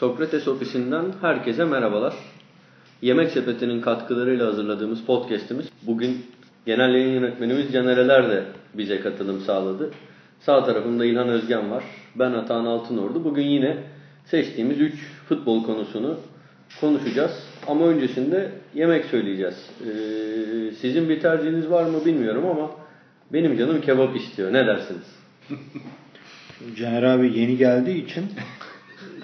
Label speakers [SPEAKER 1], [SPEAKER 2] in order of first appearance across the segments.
[SPEAKER 1] Sokrates ofisinden herkese merhabalar. Yemek Sepeti'nin katkılarıyla hazırladığımız podcast'imiz bugün genel yayın yönetmenimiz Canereler de bize katılım sağladı. Sağ tarafımda İlhan Özgen var. Ben Atahan Altınordu. Bugün yine seçtiğimiz 3 futbol konusunu konuşacağız. Ama öncesinde yemek söyleyeceğiz. Ee, sizin bir tercihiniz var mı bilmiyorum ama benim canım kebap istiyor. Ne dersiniz?
[SPEAKER 2] Caner abi yeni geldiği için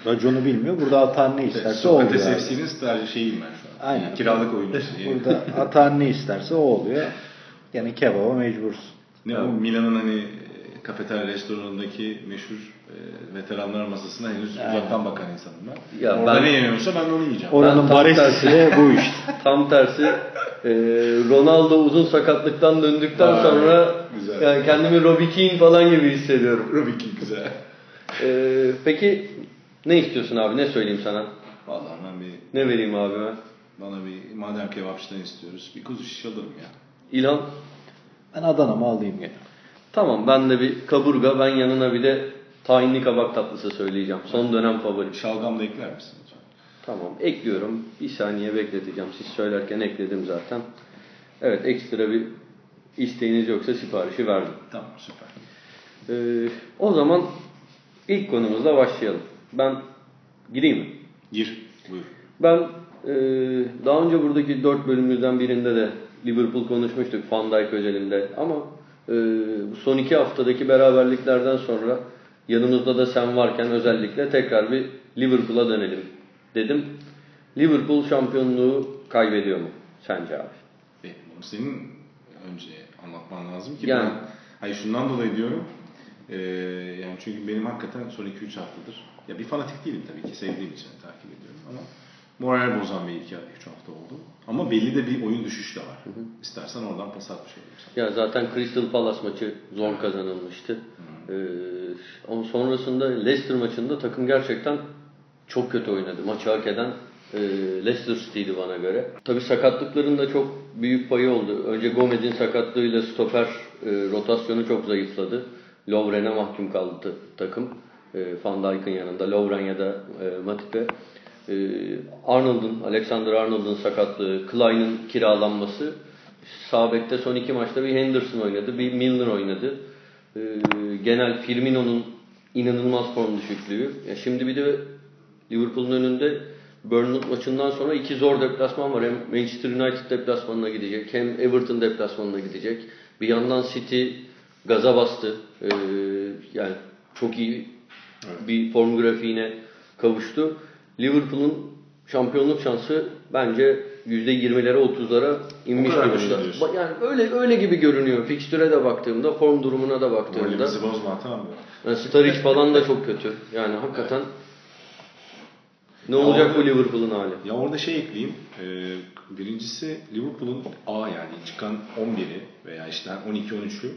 [SPEAKER 2] raconu bilmiyor. Burada atan ne isterse o oluyor.
[SPEAKER 3] Sokrates. FC'nin stajı şeyiyim ben şu an.
[SPEAKER 2] Aynen.
[SPEAKER 3] Kiralık oyuncusu.
[SPEAKER 2] Burada atan ne isterse o oluyor. Yani kebaba mecbursun.
[SPEAKER 3] ne o Milan'ın hani e, kafeterya restoranındaki meşhur e, veteranlar masasına henüz
[SPEAKER 2] Aynen.
[SPEAKER 3] uzaktan bakan insanım ben.
[SPEAKER 1] Ya
[SPEAKER 3] Orada
[SPEAKER 1] ben-
[SPEAKER 3] ne yeniyorsa ben onu yiyeceğim.
[SPEAKER 2] Oranın
[SPEAKER 1] tam
[SPEAKER 2] baristası bu işte.
[SPEAKER 1] Tam tersi e, Ronaldo uzun sakatlıktan döndükten
[SPEAKER 3] Aa,
[SPEAKER 1] sonra
[SPEAKER 3] güzel.
[SPEAKER 1] yani kendimi Robbie Keane falan gibi hissediyorum.
[SPEAKER 3] Rubik güzel.
[SPEAKER 1] E, peki ne istiyorsun abi? Ne söyleyeyim sana?
[SPEAKER 3] Vallahi ben bir
[SPEAKER 1] Ne vereyim abime?
[SPEAKER 3] bana bir madem kebapçıdan istiyoruz bir kuzu şiş alırım ya.
[SPEAKER 1] İlhan
[SPEAKER 2] Ben Adana'mı alayım gene.
[SPEAKER 1] tamam ben de bir kaburga ben yanına bir de tahinli kabak tatlısı söyleyeceğim. Son dönem favorim.
[SPEAKER 3] Şalgam da ekler misin lütfen?
[SPEAKER 1] Tamam ekliyorum. Bir saniye bekleteceğim. Siz söylerken ekledim zaten. Evet ekstra bir isteğiniz yoksa siparişi verdim.
[SPEAKER 3] Tamam süper.
[SPEAKER 1] Ee, o zaman ilk konumuzla başlayalım. Ben gireyim mi?
[SPEAKER 3] Gir. Buyur.
[SPEAKER 1] Ben e, daha önce buradaki dört bölümümüzden birinde de Liverpool konuşmuştuk Van Dijk özelinde ama e, son iki haftadaki beraberliklerden sonra yanımızda da sen varken özellikle tekrar bir Liverpool'a dönelim dedim. Liverpool şampiyonluğu kaybediyor mu sence abi?
[SPEAKER 3] E, senin önce anlatman lazım ki
[SPEAKER 1] Yani-
[SPEAKER 3] ben hayır şundan dolayı diyorum. E, yani çünkü benim hakikaten son 2-3 haftadır ya bir fanatik değilim tabii ki sevdiğim için takip ediyorum ama moral bozan bir 2-3 hafta oldu. Ama belli de bir oyun düşüşü de var. İstersen oradan pas atmış sana.
[SPEAKER 1] Ya zaten Crystal Palace maçı zor kazanılmıştı. Ee, onun sonrasında Leicester maçında takım gerçekten çok kötü oynadı. Maçı hak eden e, Leicester City'ydi bana göre. Tabii sakatlıkların da çok büyük payı oldu. Önce Gomez'in sakatlığıyla stoper e, rotasyonu çok zayıfladı. Lovren'e mahkum kaldı takım. E, Van Dijk'ın yanında Lovren ya da e, Matip'e. E, Arnold'un, Alexander Arnold'un sakatlığı, Klein'in kiralanması Sağ bekte son iki maçta bir Henderson oynadı, bir Milner oynadı. Ee, genel Firmino'nun inanılmaz form düşüklüğü. Ya şimdi bir de Liverpool'un önünde Bournemouth maçından sonra iki zor deplasman var. Hem Manchester United deplasmanına gidecek, hem Everton deplasmanına gidecek. Bir yandan City gaza bastı. Ee, yani çok iyi bir form grafiğine kavuştu. Liverpool'un şampiyonluk şansı bence %20'lere 30'lara inmiş durumda. Yani öyle öyle gibi görünüyor. Fikstüre de baktığımda, form durumuna da baktığımda.
[SPEAKER 3] Moralimizi bozma tamam mı?
[SPEAKER 1] Yani Sturridge falan da çok kötü. Yani hakikaten ne olacak bu Liverpool'un hali?
[SPEAKER 3] Ya orada şey ekleyeyim. Ee, birincisi Liverpool'un A yani çıkan 11'i veya işte 12-13'ü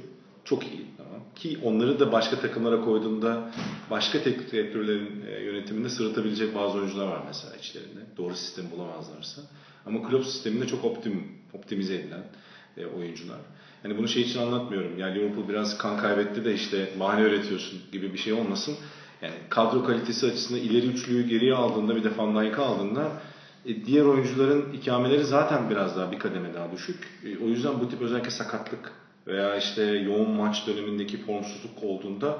[SPEAKER 3] çok iyi. Tamam. Ki onları da başka takımlara koyduğunda başka teknik direktörlerin e, yönetiminde sırıtabilecek bazı oyuncular var mesela içlerinde. Doğru sistem bulamazlarsa. Ama Klopp sisteminde çok optim, optimize edilen e, oyuncular. Yani bunu şey için anlatmıyorum. Yani Liverpool biraz kan kaybetti de işte bahane üretiyorsun gibi bir şey olmasın. Yani kadro kalitesi açısından ileri üçlüyü geriye aldığında bir de Van Dijk'ı aldığında e, diğer oyuncuların ikameleri zaten biraz daha bir kademe daha düşük. O yüzden bu tip özellikle sakatlık veya işte yoğun maç dönemindeki formsuzluk olduğunda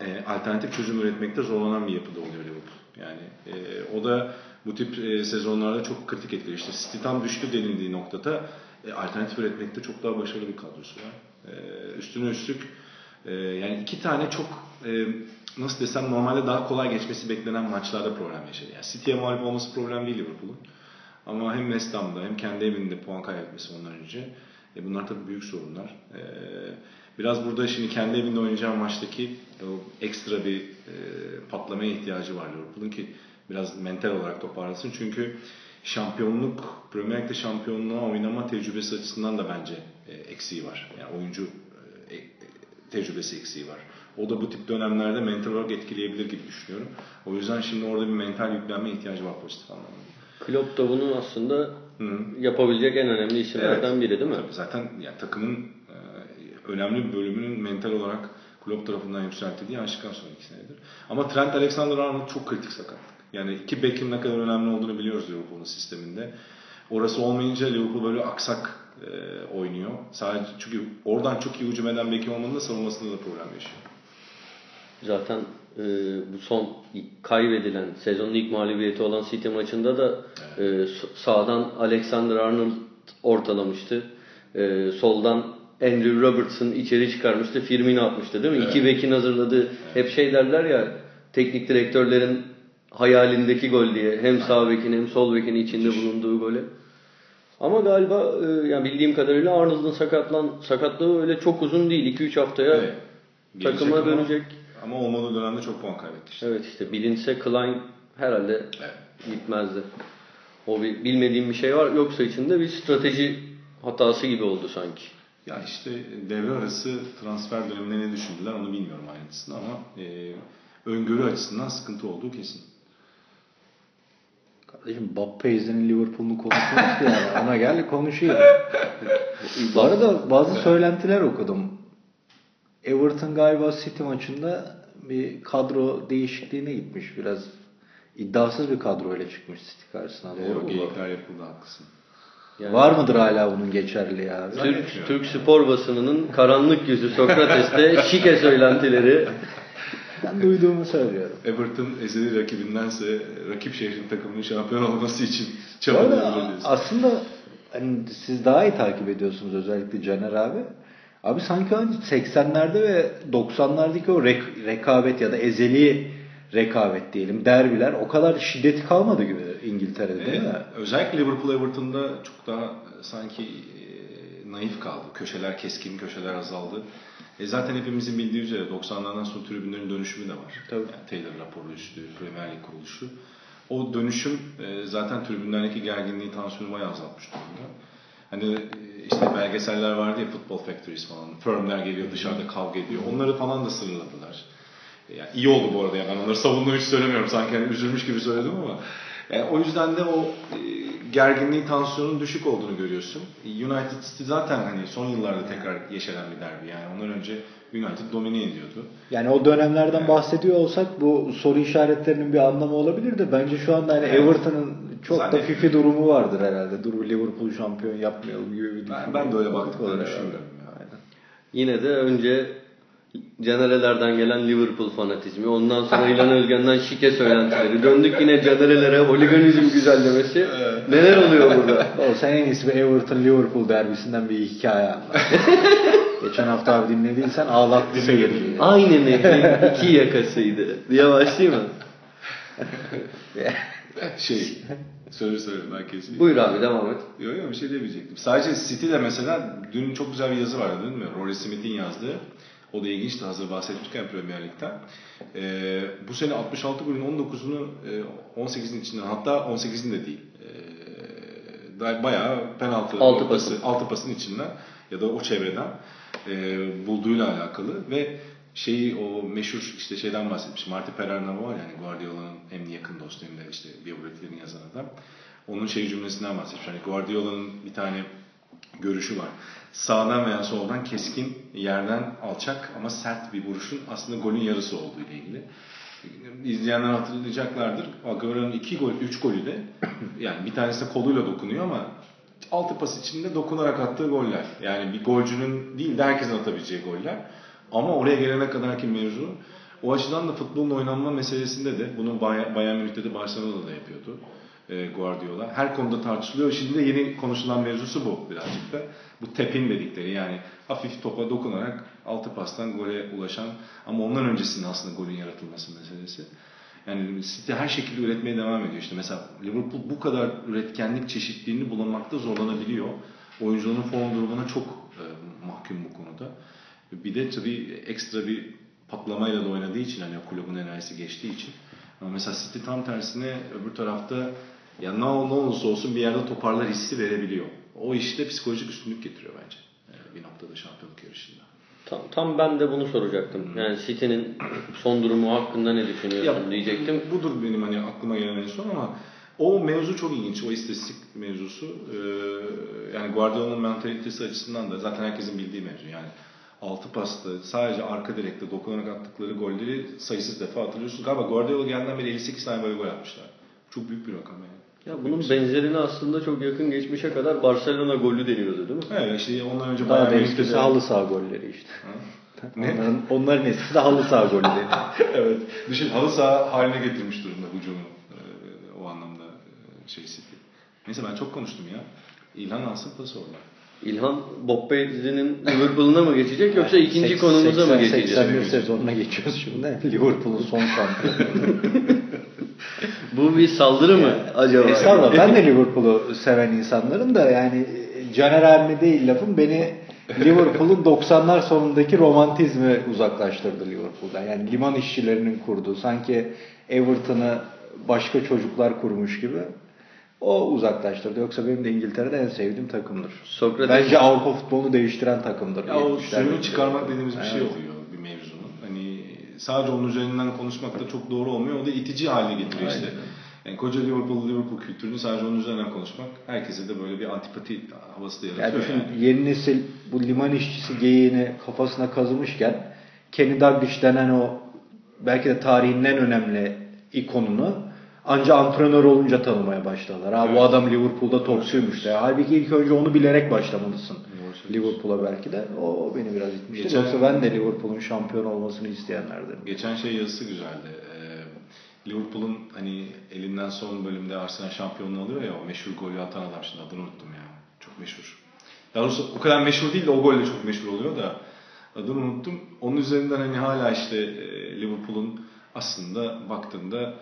[SPEAKER 3] e, alternatif çözüm üretmekte zorlanan bir yapıda oluyor Liverpool. Yani e, o da bu tip e, sezonlarda çok kritik etkili. İşte City tam düştü denildiği noktada e, alternatif üretmekte çok daha başarılı bir kadrosu var. E, üstüne üstlük e, yani iki tane çok e, nasıl desem normalde daha kolay geçmesi beklenen maçlarda problem yaşadı. Yani City'ye mağlup olması problem değil Liverpool'un. Ama hem West Ham'da hem kendi evinde puan kaybetmesi ondan önce e, bunlar tabii büyük sorunlar. E, biraz burada şimdi kendi evinde oynayacağı maçtaki o ekstra bir e, patlamaya ihtiyacı var Liverpool'un ki biraz mental olarak toparlasın. Çünkü şampiyonluk, Premier Lig'de şampiyonluğa oynama tecrübesi açısından da bence e, eksiği var. Yani oyuncu e, e, tecrübesi eksiği var. O da bu tip dönemlerde mental olarak etkileyebilir gibi düşünüyorum. O yüzden şimdi orada bir mental yüklenme ihtiyacı var pozitif anlamda.
[SPEAKER 1] Klopp da bunu aslında
[SPEAKER 3] Hı.
[SPEAKER 1] yapabilecek en önemli isimlerden biri değil mi?
[SPEAKER 3] Tabii zaten yani takımın e, önemli bir bölümünün mental olarak Klopp tarafından yükseltildiği aşikar son iki senedir. Ama Trent Alexander-Arnold çok kritik sakatlık. Yani iki bekin ne kadar önemli olduğunu biliyoruz Liverpool'un sisteminde. Orası olmayınca Liverpool böyle aksak e, oynuyor. Sadece çünkü oradan çok iyi hücum eden bekim olmanın da savunmasında da problem yaşıyor.
[SPEAKER 1] Zaten e, bu son kaybedilen sezonun ilk mağlubiyeti olan City maçında da e, sağdan Alexander Arnold ortalamıştı. E, soldan Andrew Robertson içeri çıkarmıştı. Firmino atmıştı değil mi?
[SPEAKER 3] Evet.
[SPEAKER 1] İki bekin hazırladığı hep şey derler ya teknik direktörlerin hayalindeki gol diye. Hem sağ bekin hem sol bekin içinde bulunduğu golü. Ama galiba e, yani bildiğim kadarıyla Arnold'un sakatlan sakatlığı öyle çok uzun değil. 2-3 haftaya
[SPEAKER 3] Evet. Gelecek
[SPEAKER 1] takıma dönecek.
[SPEAKER 3] Ama olmadığı dönemde çok puan kaybetti işte.
[SPEAKER 1] Evet işte bilinse Klein herhalde
[SPEAKER 3] Evet.
[SPEAKER 1] gitmezdi. O bir bilmediğim bir şey var. Yoksa içinde bir strateji hatası gibi oldu sanki.
[SPEAKER 3] Ya işte devre arası transfer döneminde ne düşündüler onu bilmiyorum ayrıntısını ama e, öngörü açısından sıkıntı olduğu kesin.
[SPEAKER 2] Kardeşim Bob Paisley'nin Liverpool'unu konuşuyoruz yani. Ona gel konuşayım. Bu arada bazı söylentiler okudum. Everton galiba City maçında bir kadro değişikliğine gitmiş. Biraz iddiasız bir kadroyla çıkmış City karşısına. Doğru
[SPEAKER 3] Doğru
[SPEAKER 2] mu? bu?
[SPEAKER 3] geyikler yapıldı haklısın.
[SPEAKER 1] Yani
[SPEAKER 2] Var mıdır hala bunun geçerliği abi?
[SPEAKER 1] Türk, Türk spor basınının karanlık yüzü Sokrates'te şike söylentileri.
[SPEAKER 2] Ben duyduğumu söylüyorum.
[SPEAKER 3] Everton ezeli rakibindense rakip şehrin takımının şampiyon olması için diyorsun.
[SPEAKER 2] aslında hani siz daha iyi takip ediyorsunuz özellikle Caner abi. Abi sanki hani 80'lerde ve 90'lardaki o rek- rekabet ya da ezeli rekabet diyelim derbiler o kadar şiddeti kalmadı gibi İngiltere'de değil mi?
[SPEAKER 3] Evet, özellikle Liverpool Everton'da çok daha e, sanki e, naif kaldı. Köşeler keskin, köşeler azaldı. E zaten hepimizin bildiği üzere 90'lardan sonra tribünlerin dönüşümü de var.
[SPEAKER 2] Tabii.
[SPEAKER 3] Yani Taylor raporu üstü, Premier Lig kuruluşu. O dönüşüm e, zaten tribünlerdeki gerginliği, tansiyonu bayağı azaltmış durumda. Hani e, işte belgeseller vardı ya Football Factories falan. Firmler geliyor dışarıda kavga ediyor. Onları falan da sınırladılar. Yani iyi oldu bu arada. Yani ben onları savunduğumu hiç söylemiyorum. Sanki hani üzülmüş gibi söyledim ama. Yani o yüzden de o e, gerginliğin, tansiyonun düşük olduğunu görüyorsun. United City zaten hani son yıllarda tekrar yeşeren bir derbi. Yani ondan önce United domine ediyordu.
[SPEAKER 2] Yani o dönemlerden bahsediyor olsak bu soru işaretlerinin bir anlamı olabilir de bence şu anda hani
[SPEAKER 3] Evet.
[SPEAKER 2] Everton'ın çok da fifi durumu vardır herhalde. Dur Liverpool şampiyon yapmayalım gibi bir
[SPEAKER 3] Ben,
[SPEAKER 2] düşünce
[SPEAKER 3] ben de öyle
[SPEAKER 2] olur
[SPEAKER 3] baktıklarını ya.
[SPEAKER 1] Yine de önce Canerelerden gelen Liverpool fanatizmi, ondan sonra İlhan Özgen'den şike söylentileri, döndük yine Canerelere holiganizm güzellemesi. Neler oluyor burada?
[SPEAKER 2] O sen en iyisi bir Everton Liverpool derbisinden bir hikaye anlat. Geçen hafta abi dinlediysen ağlattı seyirciyi.
[SPEAKER 1] Aynı nehrin iki yakasıydı. Diye başlayayım mı?
[SPEAKER 3] Şey, söyle söyle ben keseyim.
[SPEAKER 1] Buyur abi devam et.
[SPEAKER 3] Yok yok bir şey demeyecektim. Sadece City'de mesela dün çok güzel bir yazı vardı değil mi? Rory Smith'in yazdığı. O da ilginçti hazır bahsetmişken Premier Lig'den. Ee, bu sene 66 golün 19'unu e, 18'in içinden hatta 18'in de değil. Ee, bayağı penaltı
[SPEAKER 1] Altı pasın.
[SPEAKER 3] altı pasın içinden ya da o çevreden e, bulduğuyla alakalı ve şeyi o meşhur işte şeyden bahsetmiş. Marty Perarnau var yani Guardiola'nın hem yakın dostu hem de işte biyografilerini yazan adam. Onun şey cümlesinden bahsetmiş. Hani Guardiola'nın bir tane görüşü var. Sağdan veya soldan keskin, yerden alçak ama sert bir vuruşun aslında golün yarısı olduğu ile ilgili. İzleyenler hatırlayacaklardır. Aguero'nun iki gol, üç golü de yani bir tanesi de koluyla dokunuyor ama altı pas içinde dokunarak attığı goller. Yani bir golcünün değil de herkesin atabileceği goller. Ama oraya gelene kadar ki mevzu o açıdan da futbolun oynanma meselesinde de bunu Bay- Bayern Münih'te de Barcelona'da da yapıyordu e, Guardiola. Her konuda tartışılıyor. Şimdi de yeni konuşulan mevzusu bu birazcık da. Bu tepin dedikleri yani hafif topa dokunarak altı pastan gole ulaşan ama ondan öncesinde aslında golün yaratılması meselesi. Yani City her şekilde üretmeye devam ediyor. İşte mesela Liverpool bu kadar üretkenlik çeşitliliğini bulamakta zorlanabiliyor. Oyuncuların form durumuna çok e, mahkum bu konuda. Bir de tabii ekstra bir patlamayla da oynadığı için hani kulübün enerjisi geçtiği için. Ama mesela City tam tersine öbür tarafta ya ne, ol- ne olursa olsun bir yerde toparlar hissi verebiliyor. O işte psikolojik üstünlük getiriyor bence. e, bir noktada şampiyonluk yarışında.
[SPEAKER 1] Tam, tam ben de bunu soracaktım. Yani City'nin son durumu hakkında ne düşünüyorsun diyecektim.
[SPEAKER 3] Budur benim hani aklıma gelen en son ama o mevzu çok ilginç. O istatistik mevzusu. Ee, yani Guardiola'nın mentalitesi açısından da zaten herkesin bildiği mevzu. Yani altı pasta sadece arka direkte dokunarak attıkları golleri sayısız defa hatırlıyorsunuz. Galiba Guardiola geldiğinden beri 58 tane böyle gol atmışlar. Çok büyük bir rakam yani.
[SPEAKER 1] Ya bunun benzerini aslında çok yakın geçmişe kadar Barcelona golü deniyordu değil mi?
[SPEAKER 3] Evet işte ondan önce
[SPEAKER 2] Daha da
[SPEAKER 3] Bayern Münih'te de-
[SPEAKER 2] halı saha golleri işte.
[SPEAKER 3] Ne?
[SPEAKER 2] Onların, onların eskisi de halı saha golü deniyor.
[SPEAKER 3] evet. Düşün halı saha haline getirmiş durumda hücumu. Ee, o anlamda e, şey City. Neyse ben çok konuştum ya. İlhan alsın pası orada.
[SPEAKER 1] İlhan Bob Paisley'nin Liverpool'una mı geçecek yoksa ikinci konumuza mı geçeceğiz?
[SPEAKER 2] 81 sezonuna geçiyoruz şimdi. Liverpool'un son şampiyonu.
[SPEAKER 1] Bu bir saldırı mı acaba?
[SPEAKER 2] Estağfurullah ben de Liverpool'u seven insanlarım da yani Caner abime değil lafım beni Liverpool'un 90'lar sonundaki romantizmi uzaklaştırdı Liverpool'dan. Yani liman işçilerinin kurduğu sanki Everton'ı başka çocuklar kurmuş gibi o uzaklaştırdı. Yoksa benim de İngiltere'de en sevdiğim takımdır.
[SPEAKER 1] Sokrates-
[SPEAKER 2] Bence Avrupa futbolunu değiştiren takımdır.
[SPEAKER 3] Ya o
[SPEAKER 2] 70'lerde.
[SPEAKER 3] suyunu çıkarmak dediğimiz bir şey
[SPEAKER 2] Evet.
[SPEAKER 3] oluyor bir mevzunun. Hani sadece onun üzerinden konuşmak da çok doğru olmuyor. O da itici haline getiriyor işte. Yani koca Liverpool Liverpool kültürünü sadece onun üzerinden konuşmak herkese de böyle bir antipati havası da
[SPEAKER 2] Yani
[SPEAKER 3] yaratıyor
[SPEAKER 2] düşün
[SPEAKER 3] yani.
[SPEAKER 2] yeni nesil bu liman işçisi geyiğini kafasına kazımışken Kenny Dalglish denen o belki de tarihin en önemli ikonunu anca antrenör olunca tanımaya başladılar. Ha bu
[SPEAKER 3] Evet.
[SPEAKER 2] adam Liverpool'da topçuymuş da. Halbuki ilk önce onu bilerek başlamalısın. Liverpool'a belki de. O beni biraz itmişti.
[SPEAKER 3] Geçen-
[SPEAKER 2] Yoksa ben de Liverpool'un şampiyon olmasını isteyenlerdenim.
[SPEAKER 3] Geçen şey yazısı güzeldi. Ee, Liverpool'un hani elinden son bölümde Arsenal şampiyonluğu alıyor ya o meşhur golü atan adam şimdi adını unuttum ya. Çok meşhur. Daha doğrusu o kadar meşhur değil de o gol de çok meşhur oluyor da adını unuttum. Onun üzerinden hani hala işte e, Liverpool'un aslında baktığında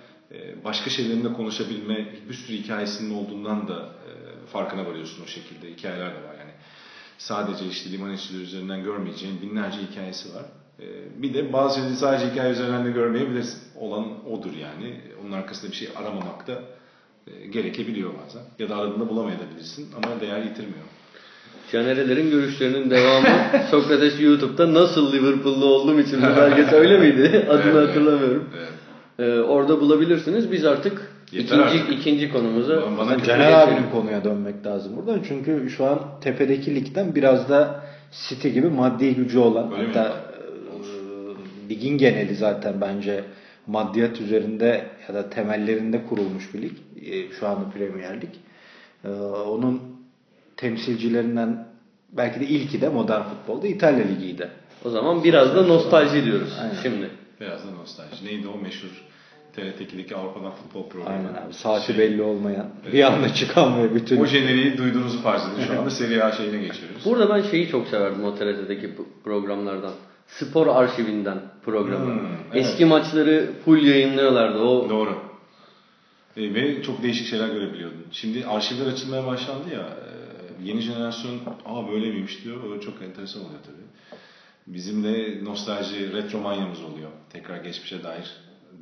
[SPEAKER 3] başka şeylerin de konuşabilme bir sürü hikayesinin olduğundan da e, farkına varıyorsun o şekilde. Hikayeler de var yani. Sadece işte liman işçileri üzerinden görmeyeceğin binlerce hikayesi var. Ee, Bir de bazı şeyleri sadece hikaye üzerinden de görmeyebilirsin. Olan odur yani. Onun arkasında bir şey aramamak da e, gerekebiliyor bazen. Ya da aradığında bulamayabilirsin ama değer yitirmiyor.
[SPEAKER 1] Canerelerin görüşlerinin devamı Sokrates YouTube'da nasıl Liverpool'lu olduğum için bu belgesel öyle miydi? Adını
[SPEAKER 3] Evet,
[SPEAKER 1] hatırlamıyorum.
[SPEAKER 3] Evet.
[SPEAKER 1] Ee, orada bulabilirsiniz. Biz artık
[SPEAKER 3] Yeter
[SPEAKER 1] ikinci
[SPEAKER 3] artık.
[SPEAKER 1] ikinci konumuza
[SPEAKER 3] Bana-.
[SPEAKER 2] Caner abinin konuya dönmek lazım buradan. Çünkü şu an tepedeki ligden biraz da City gibi maddi gücü olan
[SPEAKER 3] Öyle
[SPEAKER 2] hatta e, ligin geneli zaten bence maddiyat üzerinde ya da temellerinde kurulmuş bir lig. E, şu anda Premier Lig. E, onun temsilcilerinden belki de ilki de modern futbolda İtalya Ligi'ydi.
[SPEAKER 1] O zaman biraz da nostalji diyoruz
[SPEAKER 2] Aynen.
[SPEAKER 1] şimdi.
[SPEAKER 3] Biraz da nostalji. Neydi o meşhur TRT2'deki Avrupa'dan futbol programı?
[SPEAKER 2] Aynen abi. Saati
[SPEAKER 3] Şey,
[SPEAKER 2] belli olmayan, bir anda çıkan ve bütün
[SPEAKER 3] O jeneriği duyduğunuzu farz edin. Şu anda Serie A şeyine geçiyoruz.
[SPEAKER 1] Burada ben şeyi çok severdim o TRT'deki programlardan. Spor arşivinden programı.
[SPEAKER 3] Hmm, evet.
[SPEAKER 1] Eski maçları full yayınlıyorlardı. O
[SPEAKER 3] Doğru. E, ve çok değişik şeyler görebiliyordun. Şimdi arşivler açılmaya başlandı ya. e, yeni jenerasyon aa böyle miymiş diyor. O çok enteresan oluyor tabii. Bizim de nostalji, retro manyamız oluyor. Tekrar geçmişe dair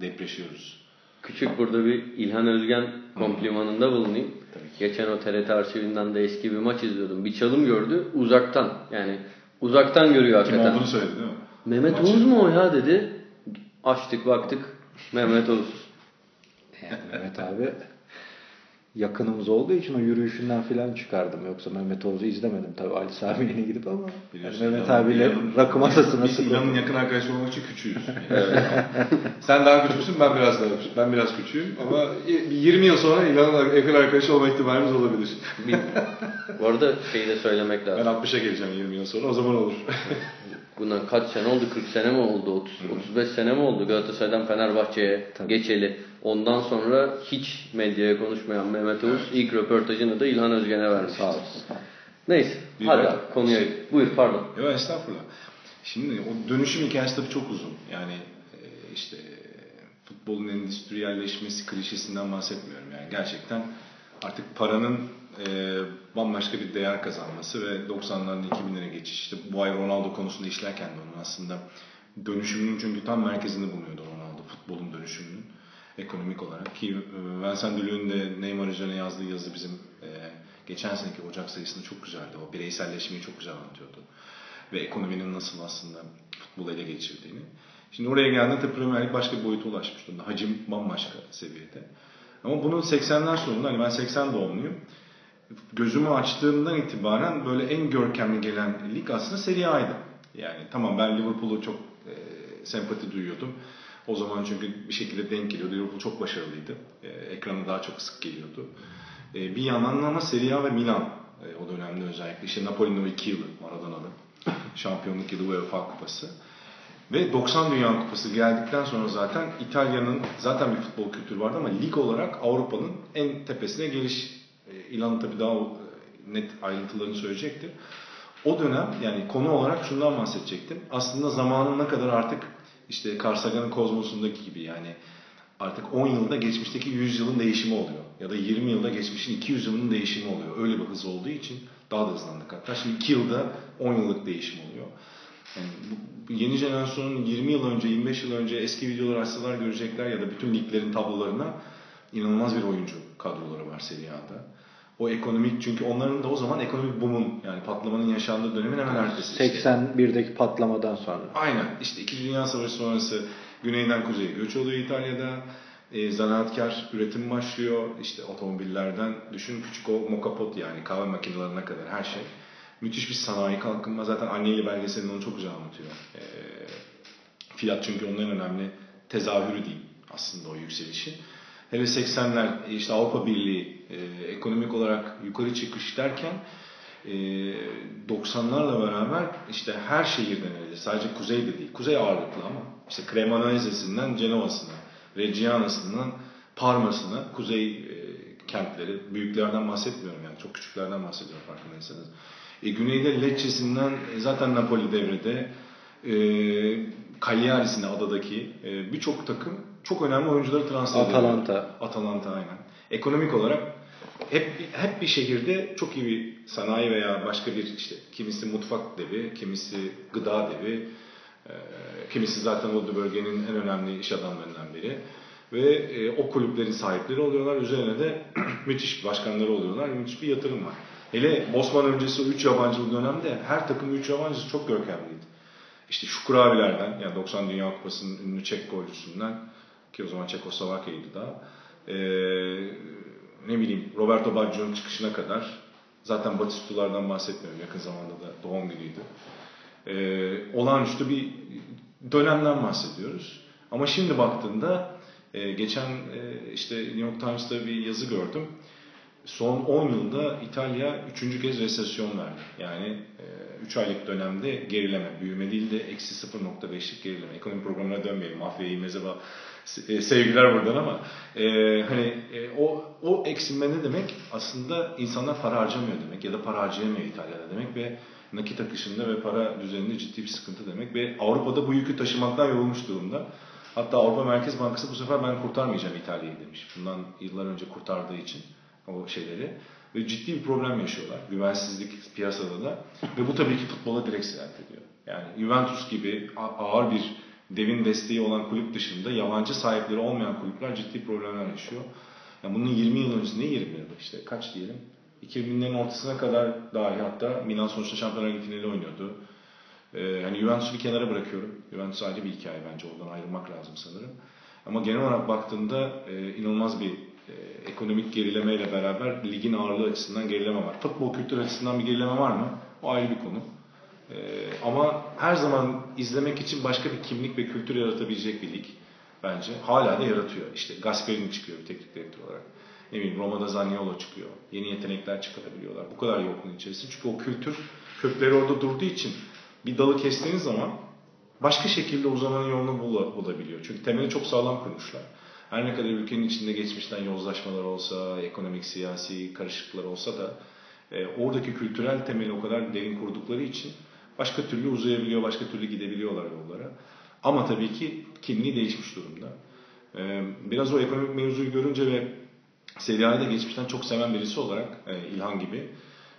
[SPEAKER 3] depreşiyoruz.
[SPEAKER 1] küçük burada bir İlhan Özgen komplimanında bulunayım. Geçen o TRT arşivinden de eski bir maç izliyordum. Bir çalım gördü uzaktan. Yani uzaktan görüyor
[SPEAKER 3] Kim
[SPEAKER 1] hakikaten.
[SPEAKER 3] olduğunu söyledi değil mi?
[SPEAKER 1] Mehmet
[SPEAKER 3] Maçı.
[SPEAKER 1] Oğuz mu o ya dedi. Açtık baktık. Mehmet Oğuz.
[SPEAKER 2] Yani Mehmet abi yakınımız olduğu için o yürüyüşünden falan çıkardım. Yoksa Mehmet Oğuz'u izlemedim tabii Ali Sami yeni gidip ama yani Mehmet abiyle
[SPEAKER 3] İlhan-
[SPEAKER 2] rakı masasına
[SPEAKER 3] Biz İlhan'ın yakın arkadaşı olmak için küçüğüz. Sen daha küçüksün, ben biraz daha küçüğüm. Ben biraz küçüğüm ama 20 yıl sonra İlhan'ın yakın arkadaşı olma ihtimalimiz olabilir.
[SPEAKER 1] Bu arada şeyi de söylemek
[SPEAKER 3] Ben
[SPEAKER 1] lazım.
[SPEAKER 3] 60'a geleceğim 20 yıl sonra, o zaman olur.
[SPEAKER 1] Bundan kaç sene oldu? 40 sene mi oldu? 30, 35 sene mi oldu? Galatasaray'dan Fenerbahçe'ye geçeli. Ondan sonra hiç medyaya konuşmayan Mehmet Oğuz ilk röportajını da İlhan Özgen'e vermiş.
[SPEAKER 2] Sağ olsun.
[SPEAKER 1] Neyse.
[SPEAKER 3] Bir
[SPEAKER 1] hadi
[SPEAKER 3] ben-
[SPEAKER 1] konuya. Buyur pardon.
[SPEAKER 3] Yok estağfurullah. Şimdi o dönüşüm hikayesi tabii çok uzun. Yani e, işte futbolun endüstriyelleşmesi klişesinden bahsetmiyorum. Yani gerçekten artık paranın e, bambaşka bir değer kazanması ve 90'ların 2000'lere geçiş. İşte bu ay Ronaldo konusunda işlerken de onun aslında dönüşümünün çünkü tam merkezinde bulunuyordu Ronaldo. Futbolun dönüşümünün ekonomik olarak. Ki e, Vincent Dulu'nun de Neymar üzerine yazdığı yazı bizim e, geçen seneki Ocak sayısında çok güzeldi. O bireyselleşmeyi çok güzel anlatıyordu ve ekonominin nasıl aslında futbolu ele geçirdiğini. Şimdi oraya geldiğinde tabii Premier Lig başka bir boyuta ulaşmış durumda. Hacim bambaşka seviyede. Ama bunun 80'ler sonunda, hani ben 80 doğumluyum. Gözümü açtığımdan itibaren böyle en görkemli gelen lig aslında Serie A'ydı. Yani tamam ben Liverpool'u çok e, sempati duyuyordum. O zaman çünkü bir şekilde denk geliyordu. Liverpool çok başarılıydı. E, ekrana daha çok sık geliyordu. E, bir yandan ama Serie A ve Milan e, o dönemde özellikle. işte Napoli'nin o iki yılı Maradona'nın. Şampiyonluk yılı UEFA Kupası. Ve 90 Dünya Kupası geldikten sonra zaten İtalya'nın zaten bir futbol kültürü vardı ama lig olarak Avrupa'nın en tepesine geliş e, ilanı tabii daha e, net ayrıntılarını söyleyecektir. O dönem yani konu olarak şundan bahsedecektim. Aslında zamanın ne kadar artık işte Carl Sagan'ın kozmosundaki gibi yani artık 10 yılda geçmişteki 100 yılın değişimi oluyor. Ya da 20 yılda geçmişin 200 yılının değişimi oluyor. Öyle bir hız olduğu için daha da hızlandık hatta. Şimdi 2 yılda 10 yıllık değişim oluyor. Yani bu yeni jenerasyonun 20 yıl önce, 25 yıl önce eski videolar açsalar görecekler ya da bütün liglerin tablolarına inanılmaz bir oyuncu kadroları var Serie A'da. O ekonomik çünkü onların da o zaman ekonomik boom'un yani patlamanın yaşandığı dönemin hemen ertesi.
[SPEAKER 2] Işte. 81'deki patlamadan sonra.
[SPEAKER 3] Aynen. İşte 2. Dünya Savaşı sonrası güneyden kuzeye göç oluyor İtalya'da. E, zanaatkar üretim başlıyor. İşte otomobillerden düşün küçük o mokapot yani kahve makinelerine kadar her şey. Müthiş bir sanayi kalkınma. Zaten Anneli belgeselinde onu çok güzel anlatıyor. E, fiyat çünkü onların önemli tezahürü değil aslında o yükselişi. Hele 80'ler işte Avrupa Birliği e, ekonomik olarak yukarı çıkış derken e, 90'larla beraber işte her şehirden öyle sadece kuzeyde değil. Kuzey ağırlıklı ama işte Cremonese'sinden Cenova'sına, Reggiana'sından Parma'sına kuzey e, kentleri, büyüklerden bahsetmiyorum yani çok küçüklerden bahsediyorum farkındaysanız. E, güneyde Lecce'sinden e, zaten Napoli devrede, e, Cagliari'sine adadaki e, birçok takım çok önemli oyuncuları transfer ediyor.
[SPEAKER 2] Atalanta.
[SPEAKER 3] Atalanta aynen. Ekonomik olarak hep hep bir şehirde çok iyi bir sanayi veya başka bir işte kimisi mutfak devi, kimisi gıda devi, e, kimisi zaten o bölgenin en önemli iş adamlarından biri ve e, o kulüplerin sahipleri oluyorlar. Üzerine de müthiş başkanları oluyorlar. Müthiş bir yatırım var. Hele Bosman öncesi o 3 yabancılı dönemde her takım 3 yabancısı çok görkemliydi. İşte Şukur abilerden yani 90 Dünya Kupası'nın ünlü Çek golcüsünden ki o zaman Çekoslovakya'ydı da ee, ne bileyim Roberto Baggio'nun çıkışına kadar zaten Batistulardan bahsetmiyorum yakın zamanda da doğum günüydü. Ee, olağanüstü bir dönemden bahsediyoruz. Ama şimdi baktığında e, geçen e, işte New York Times'ta bir yazı gördüm. Son 10 yılda İtalya 3. kez resesyon verdi. Yani 3 e, aylık dönemde gerileme, büyüme değil de eksi 0.5'lik gerileme. Ekonomi programına dönmeyelim, mafyayı mezeba sevgiler buradan ama e, hani e, o o eksilme ne demek? Aslında insanlar para harcamıyor demek ya da para harcayamıyor İtalya'da demek ve nakit akışında ve para düzeninde ciddi bir sıkıntı demek ve Avrupa'da bu yükü taşımaktan yorulmuş durumda. Hatta Avrupa Merkez Bankası bu sefer ben kurtarmayacağım İtalya'yı demiş. Bundan yıllar önce kurtardığı için o şeyleri. Ve ciddi bir problem yaşıyorlar. Güvensizlik piyasada da. Ve bu tabii ki futbola direkt sirayet ediyor. Yani Juventus gibi ağır bir devin desteği olan kulüp dışında yabancı sahipleri olmayan kulüpler ciddi problemler yaşıyor. Yani bunun 20 yıl öncesinde 20 yıl işte kaç diyelim 2000'lerin ortasına kadar dahi hatta Milan sonuçta Şampiyonlar Ligi finali oynuyordu. Ee, yani Juventus'u bir kenara bırakıyorum. Juventus ayrı bir hikaye bence oradan ayrılmak lazım sanırım. Ama genel olarak baktığımda e, inanılmaz bir e, ekonomik gerilemeyle beraber ligin ağırlığı açısından gerileme var. Futbol kültür açısından bir gerileme var mı? O ayrı bir konu. E, ama her zaman izlemek için başka bir kimlik ve kültür yaratabilecek bir lig bence. Hala da yaratıyor. İşte Gasperini çıkıyor bir teknik direktör olarak. Ne bileyim Roma'da Zaniolo çıkıyor. Yeni yetenekler çıkarabiliyorlar. Bu kadar yokluğun içerisinde. Çünkü o kültür kökleri orada durduğu için bir dalı kestiğiniz zaman başka şekilde uzamanın yolunu bulabiliyor. Çünkü temeli çok sağlam kurmuşlar. Her ne kadar ülkenin içinde geçmişten yozlaşmalar olsa, ekonomik, siyasi karışıklıklar olsa da e, oradaki kültürel temeli o kadar derin kurdukları için başka türlü uzayabiliyor, başka türlü gidebiliyorlar yollara. Ama tabii ki kimliği değişmiş durumda. E, biraz o ekonomik mevzuyu görünce ve Serie da geçmişten çok seven birisi olarak e, İlhan gibi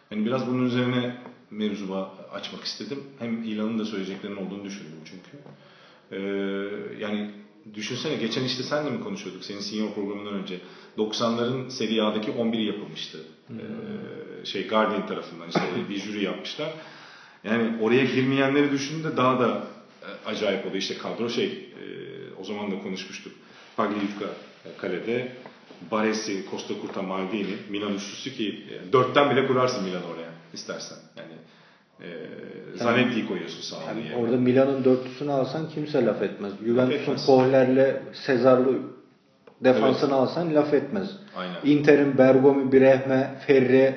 [SPEAKER 3] hani biraz bunun üzerine mevzuba açmak istedim. Hem İlhan'ın da söyleyeceklerinin olduğunu düşündüm çünkü. Ee, yani düşünsene geçen işte senle mi konuşuyorduk senin senior programından önce 90'ların Serie A'daki 11'i yapılmıştı. Ee, şey Guardian tarafından işte bir jüri yapmışlar. Yani oraya girmeyenleri düşündüğünde daha da e, acayip oluyor. İşte kadro şey e, o zaman da konuşmuştuk. Pagliuca kalede Baresi, Costa Curta, Maldini, Milan üçlüsü ki e, dörtten bile kurarsın Milan oraya istersen. Yani E, Zanetti'yi koyuyorsun sağ
[SPEAKER 2] Yani orada Milan'ın dörtlüsünü alsan kimse laf etmez. Juventus'un. Kohler'le Sezar'lı defansını alsan laf etmez.
[SPEAKER 3] Aynen.
[SPEAKER 2] Inter'in Bergomi, Brehme, Ferri,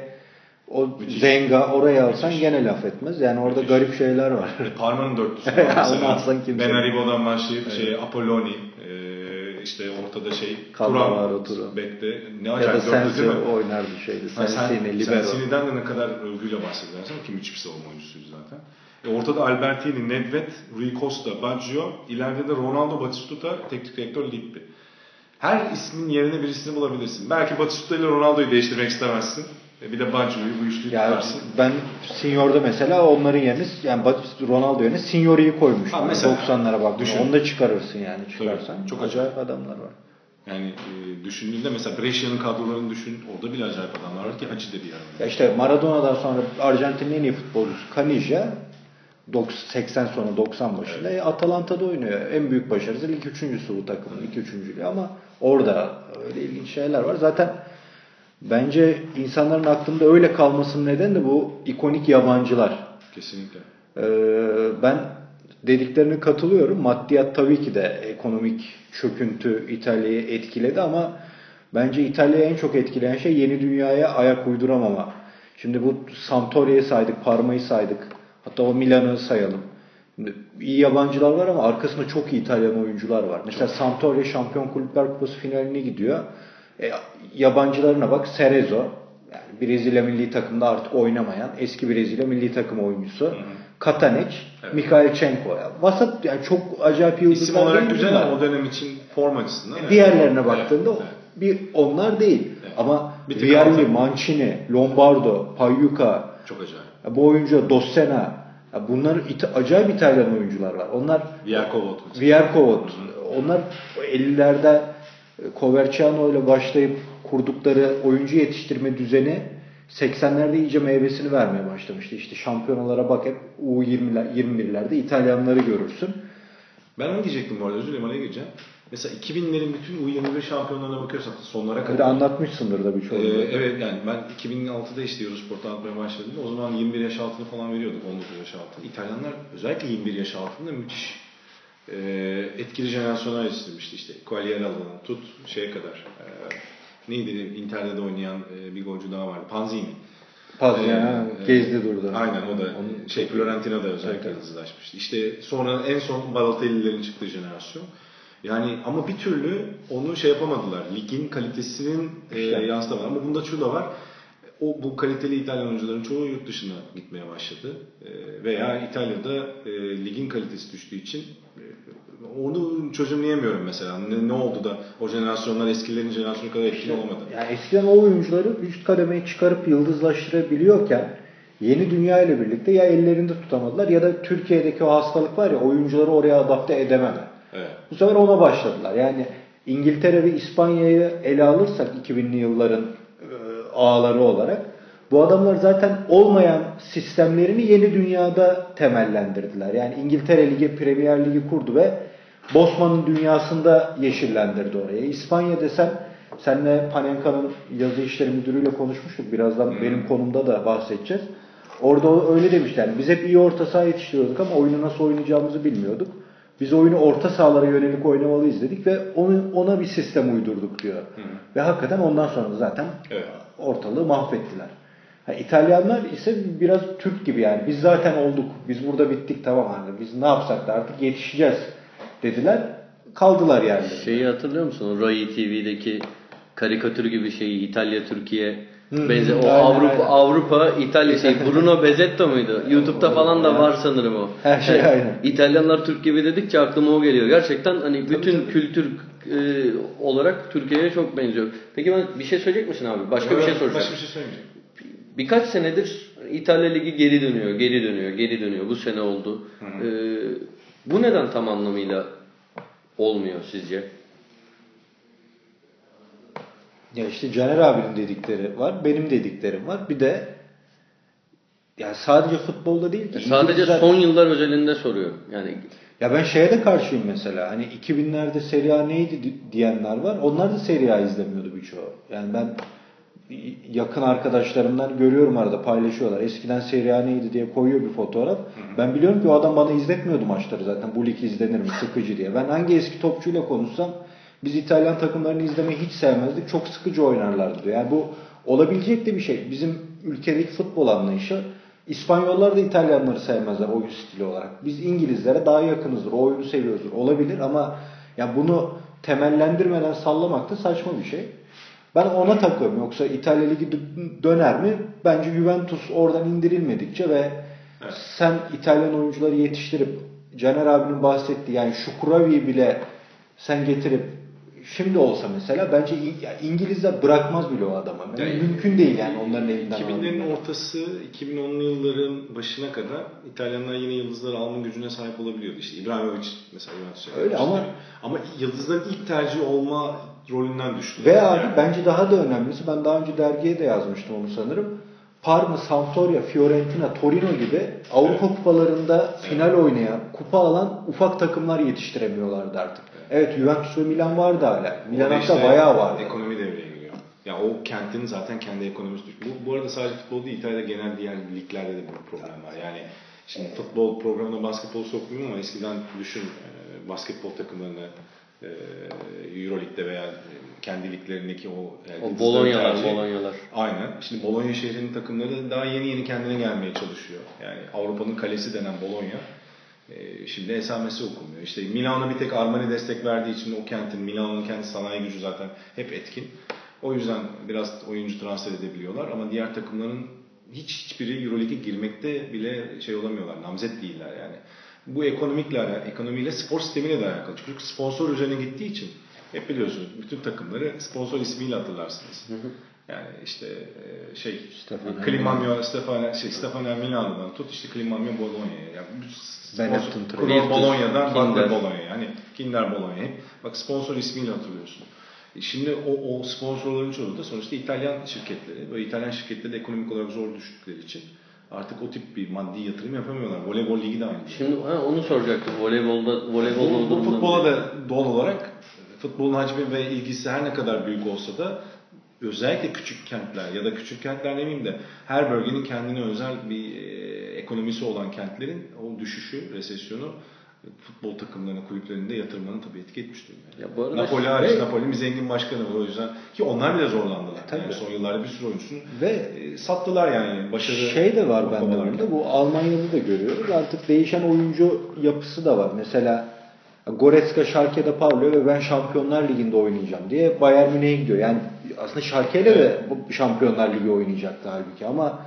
[SPEAKER 2] o
[SPEAKER 3] Müthiş.
[SPEAKER 2] Zenga oraya alsan
[SPEAKER 3] Müthiş.
[SPEAKER 2] gene laf etmez. Yani orada
[SPEAKER 3] Müthiş.
[SPEAKER 2] garip şeyler var.
[SPEAKER 3] Parma'nın dörtlüsü
[SPEAKER 2] onu alsan kimse-
[SPEAKER 3] Benaribo'dan başlayıp şey, Apolloni, e, işte ortada şey,
[SPEAKER 2] Cannavaro, Turan.
[SPEAKER 3] Bek'te. Ne
[SPEAKER 2] ya da
[SPEAKER 3] acayip
[SPEAKER 2] Sensi oynardı şeydi. Sensini, Libero.
[SPEAKER 3] Sensini'den de ne kadar övgüyle bahsedersen ki müthiş bir savunma oyuncusuydu zaten. E, ortada Albertini, Nedved, Rui Costa, Baggio, ileride de Ronaldo Batistuta, teknik direktör Lippi. Her ismin yerine birisini bulabilirsin. Belki Batistuta ile Ronaldo'yu değiştirmek istemezsin. E, bir de Baggio'yu bu üçlüyü
[SPEAKER 2] Yani
[SPEAKER 3] tutarsın.
[SPEAKER 2] ben Signor'da mesela onların yerine yani Ronaldo yerine Signori'yi koymuştum.
[SPEAKER 3] Ha, mesela.
[SPEAKER 2] 90'lara bak.
[SPEAKER 3] Düşün.
[SPEAKER 2] Onu da çıkarırsın yani çıkarsan.
[SPEAKER 3] Tabii, çok
[SPEAKER 2] acayip adamlar var.
[SPEAKER 3] Yani e, düşündüğünde mesela Brescia'nın kadrolarını düşün. Orada bile acayip adamlar var ki Hacı dedi yani.
[SPEAKER 2] Ya işte Maradona'dan sonra Arjantin'in en iyi futbolcusu Canija 80 sonra 90 başında e, Atalanta'da oynuyor. En büyük başarısı lig üçüncüsü bu takımın. Lig üçüncülüğü ama orada öyle ilginç şeyler var. Zaten bence insanların aklında öyle kalmasının nedeni de bu ikonik yabancılar.
[SPEAKER 3] Kesinlikle.
[SPEAKER 2] Ee, ben dediklerine katılıyorum. Maddiyat tabii ki de ekonomik çöküntü İtalya'yı etkiledi ama bence İtalya'yı en çok etkileyen şey yeni dünyaya ayak uyduramama. Şimdi bu Sampdoria'yı saydık, Parma'yı saydık. Hatta o Milan'ı sayalım. İyi yabancılar var ama arkasında çok iyi İtalyan oyuncular var. Mesela Sampdoria Şampiyon Kulüpler Kupası finaline gidiyor. E, yabancılarına bak Cerezo. Yani Brezilya milli takımda artık oynamayan eski Brezilya milli takım oyuncusu. Katanec,
[SPEAKER 3] Evet.
[SPEAKER 2] Mikhailchenko. Ya. Vasat yani çok acayip yıldızlar
[SPEAKER 3] İsim olarak güzel ama o dönem için form açısından. evet.
[SPEAKER 2] Diğerlerine baktığında
[SPEAKER 3] Evet,
[SPEAKER 2] bir onlar değil.
[SPEAKER 3] Evet.
[SPEAKER 2] Ama Vialli. Mancini, Lombardo, Pagliuca,
[SPEAKER 3] Çok acayip.
[SPEAKER 2] bu oyuncu Dossena. Bunlar İta- acayip İtalyan oyuncular var. Onlar
[SPEAKER 3] Vierkovot.
[SPEAKER 2] Vierkovot. Onlar 50'lerde Coverciano ile başlayıp kurdukları oyuncu yetiştirme düzeni 80'lerde iyice meyvesini vermeye başlamıştı. İşte şampiyonalara bak hep U20'ler, 21'lerde İtalyanları görürsün.
[SPEAKER 3] Ben onu diyecektim bu arada özür dilerim araya gireceğim. Mesela 2000'lerin bütün U21 şampiyonlarına bakıyorsak sonlara
[SPEAKER 2] Bir de
[SPEAKER 3] kadar.
[SPEAKER 2] anlatmışsındır da birçoğunu.
[SPEAKER 3] Ee, evet yani ben 2006'da işte Eurosport'a atmaya başladığımda o zaman 21 yaş altını falan veriyorduk 19 yaş altını. İtalyanlar özellikle 21 yaş altında müthiş e, etkili jenerasyonlar yetiştirmişti işte. Quagliarella'dan tut şeye kadar. E, neydi Inter'de de oynayan e, bir golcü daha vardı. Panzini.
[SPEAKER 2] Pazyan
[SPEAKER 3] Ee,
[SPEAKER 2] gezdi durdu.
[SPEAKER 3] Aynen o da
[SPEAKER 2] Onun
[SPEAKER 3] şey Fiorentina'da özellikle
[SPEAKER 2] Evet.
[SPEAKER 3] yıldızlaşmıştı. İşte sonra en son Balotelli'lerin çıktığı jenerasyon. Yani ama bir türlü onu şey yapamadılar. Ligin kalitesinin e, yansıtamadı. Ama bunda şu da var. O bu kaliteli İtalyan oyuncuların çoğu yurt dışına gitmeye başladı. E, veya İtalya'da e, ligin kalitesi düştüğü için e, onu çözümleyemiyorum mesela. Ne, ne oldu da o jenerasyonlar eskilerin jenerasyonu kadar etkili olamadı.
[SPEAKER 2] Yani eskiden o oyuncuları üst kademeye çıkarıp yıldızlaştırabiliyorken yeni dünya ile birlikte ya ellerinde tutamadılar ya da Türkiye'deki o hastalık var ya oyuncuları oraya adapte edememe.
[SPEAKER 3] Evet.
[SPEAKER 2] Bu sefer ona başladılar. Yani İngiltere ve İspanya'yı ele alırsak 2000'li yılların e, ağları olarak bu adamlar zaten olmayan sistemlerini yeni dünyada temellendirdiler. Yani İngiltere Ligi, Premier Ligi kurdu ve Bosman'ın dünyasında yeşillendirdi orayı. İspanya desem senle Panenka'nın yazı işleri müdürüyle konuşmuştuk. Birazdan benim konumda da bahsedeceğiz. Orada öyle demişler. Biz hep iyi orta saha yetiştiriyorduk ama oyunu nasıl oynayacağımızı bilmiyorduk. Biz oyunu orta sahalara yönelik oynamalıyız dedik ve onu, ona bir sistem uydurduk diyor. Ve hakikaten ondan sonra zaten
[SPEAKER 3] Evet.
[SPEAKER 2] ortalığı mahvettiler. Ha, İtalyanlar ise biraz Türk gibi yani biz zaten olduk. Biz burada bittik tamam hani biz ne yapsak da artık yetişeceğiz dediler. Kaldılar yani.
[SPEAKER 1] Şeyi hatırlıyor musun? Rai TV'deki karikatür gibi şeyi İtalya Türkiye
[SPEAKER 2] Hı,
[SPEAKER 1] benzer o
[SPEAKER 2] aynen,
[SPEAKER 1] Avrupa
[SPEAKER 2] aynen.
[SPEAKER 1] Avrupa İtalya şey Bruno Bezetto muydu? YouTube'da falan da var sanırım o.
[SPEAKER 2] Her şey
[SPEAKER 1] Yani
[SPEAKER 2] aynen.
[SPEAKER 1] İtalyanlar Türk gibi dedikçe aklıma o geliyor. Gerçekten hani bütün kültür e, olarak Türkiye'ye çok benziyor. Peki ben bir şey söyleyecek misin abi? Başka bir şey soracağım.
[SPEAKER 3] Başka bir şey söylemeyeceğim.
[SPEAKER 1] Birkaç senedir İtalya Ligi geri dönüyor, geri dönüyor, geri dönüyor. Bu sene oldu. Ee, bu neden tam anlamıyla olmuyor sizce?
[SPEAKER 2] Ya işte Caner abinin dedikleri var, benim dediklerim var. Bir de ya sadece futbolda değil ki.
[SPEAKER 1] Sadece
[SPEAKER 2] İngilizler-
[SPEAKER 1] son yıllar özelinde soruyorum. Yani
[SPEAKER 2] Ya ben şeye de karşıyım mesela. Hani 2000'lerde Serie A neydi di- diyenler var. Onlar da Serie A izlemiyordu birçoğu. Yani ben yakın arkadaşlarımdan görüyorum arada paylaşıyorlar. Eskiden Serie A neydi diye koyuyor bir fotoğraf. Ben biliyorum ki o adam bana izletmiyordu maçları zaten. Bu lig izlenir mi? Sıkıcı diye. Ben hangi eski topçuyla konuşsam biz İtalyan takımlarını izlemeyi hiç sevmezdik. Çok sıkıcı oynarlardı diyor. Yani bu olabilecek de bir şey. Bizim ülkedeki futbol anlayışı İspanyollar da İtalyanları sevmezler oyun stili olarak. Biz İngilizlere daha yakınızdır. O oyunu seviyoruzdur. Olabilir ama ya bunu temellendirmeden sallamak da saçma bir şey. Ben ona takıyorum. Yoksa İtalya Ligi dö- döner mi? Bence Juventus oradan indirilmedikçe ve sen İtalyan oyuncuları yetiştirip Caner abinin bahsettiği yani Şukuravi'yi bile sen getirip şimdi olsa mesela bence İngilizler bırakmaz bile o adamı. Yani
[SPEAKER 3] Yani
[SPEAKER 2] mümkün değil yani onların elinden
[SPEAKER 3] 2000'lerin
[SPEAKER 2] almak.
[SPEAKER 3] ortası 2010'lu yılların başına kadar İtalyanlar yine yıldızları alma gücüne sahip olabiliyordu. İşte İbrahimovic mesela Juventus'a
[SPEAKER 2] Öyle ama-
[SPEAKER 3] ama yıldızların ilk tercih olma rolünden düştü.
[SPEAKER 2] Ve abi
[SPEAKER 3] Yani.
[SPEAKER 2] bence daha da önemlisi ben daha önce dergiye de yazmıştım onu sanırım. Parma, Sampdoria, Fiorentina, Torino gibi Avrupa kupalarında final oynayan, kupa alan ufak takımlar yetiştiremiyorlardı artık. Evet Juventus ve Milan vardı hala. Milan hatta
[SPEAKER 3] işte
[SPEAKER 2] bayağı vardı.
[SPEAKER 3] Ekonomi devreye giriyor. Ya o kentin zaten kendi ekonomisi düşüyor. Bu, bu arada sadece futbol değil, İtalya'da genel diğer liglerde de bu problem var. Yani şimdi futbol programına basketbol sokmuyorum ama eskiden düşün e, basketbol takımlarını e, Euroleague'de veya kendi liglerindeki o, e,
[SPEAKER 1] O Bolonyalar,
[SPEAKER 3] tercih-
[SPEAKER 1] Bolonyalar.
[SPEAKER 3] Aynen. Şimdi Bologna şehrinin takımları da daha yeni yeni kendine gelmeye çalışıyor. Yani Avrupa'nın kalesi denen Bologna. e, şimdi esamesi okunmuyor. İşte Milano bir tek Armani destek verdiği için o kentin, Milano'nun kendi sanayi gücü zaten hep etkin. O yüzden biraz oyuncu transfer edebiliyorlar ama diğer takımların hiç hiçbiri Euroleague'e girmekte bile şey olamıyorlar. Namzet değiller yani. Bu ekonomikle, ekonomiyle spor sistemiyle de alakalı. Çünkü sponsor üzerine gittiği için hep biliyorsunuz bütün takımları sponsor ismiyle hatırlarsınız. Yani işte e, şey
[SPEAKER 2] Stefano
[SPEAKER 3] Climamio, Stefano, şey, Stefano Milano'dan tut işte Climamio Bologna'ya. Yani sponsor-
[SPEAKER 2] Benetton
[SPEAKER 3] Bologna'dan
[SPEAKER 1] Kinder.
[SPEAKER 3] Bologna. Yani Kinder Bologna. Hep bak sponsor ismiyle hatırlıyorsun. E Şimdi o, o sponsorların çoğu da sonuçta İtalyan şirketleri. Böyle İtalyan şirketleri de ekonomik olarak zor düştükleri için artık o tip bir maddi yatırım yapamıyorlar. Voleybol ligi de aynı.
[SPEAKER 1] Şimdi ha, onu soracaktım. Voleybolda voleybol
[SPEAKER 3] Bu, bu futbola da doğal olarak futbolun hacmi ve ilgisi her ne kadar büyük olsa da özellikle küçük kentler ya da küçük kentler demeyeyim de her bölgenin kendine özel bir e, ekonomisi olan kentlerin o düşüşü, resesyonu futbol takımlarına, kulüplerinde yatırmanın tabii etki etmiş durumda.
[SPEAKER 1] Ya bu arada-
[SPEAKER 3] Napoli hariç,
[SPEAKER 2] Ve-
[SPEAKER 3] Napoli'nin zengin başkanı var o yüzden. Ki onlar bile zorlandılar.
[SPEAKER 2] Tabii.
[SPEAKER 3] Yani son yıllarda bir sürü oyuncusunu
[SPEAKER 2] Ve
[SPEAKER 3] e, sattılar yani. Başarı
[SPEAKER 2] şey de var bende burada. Bu Almanya'da da görüyoruz. Artık değişen oyuncu yapısı da var. Mesela Goretzka Schalke'de parlıyor ve ben Şampiyonlar Ligi'nde oynayacağım diye Bayern Münih'e gidiyor. Yani aslında Schalke'yle de bu Şampiyonlar Ligi oynayacaktı halbuki ama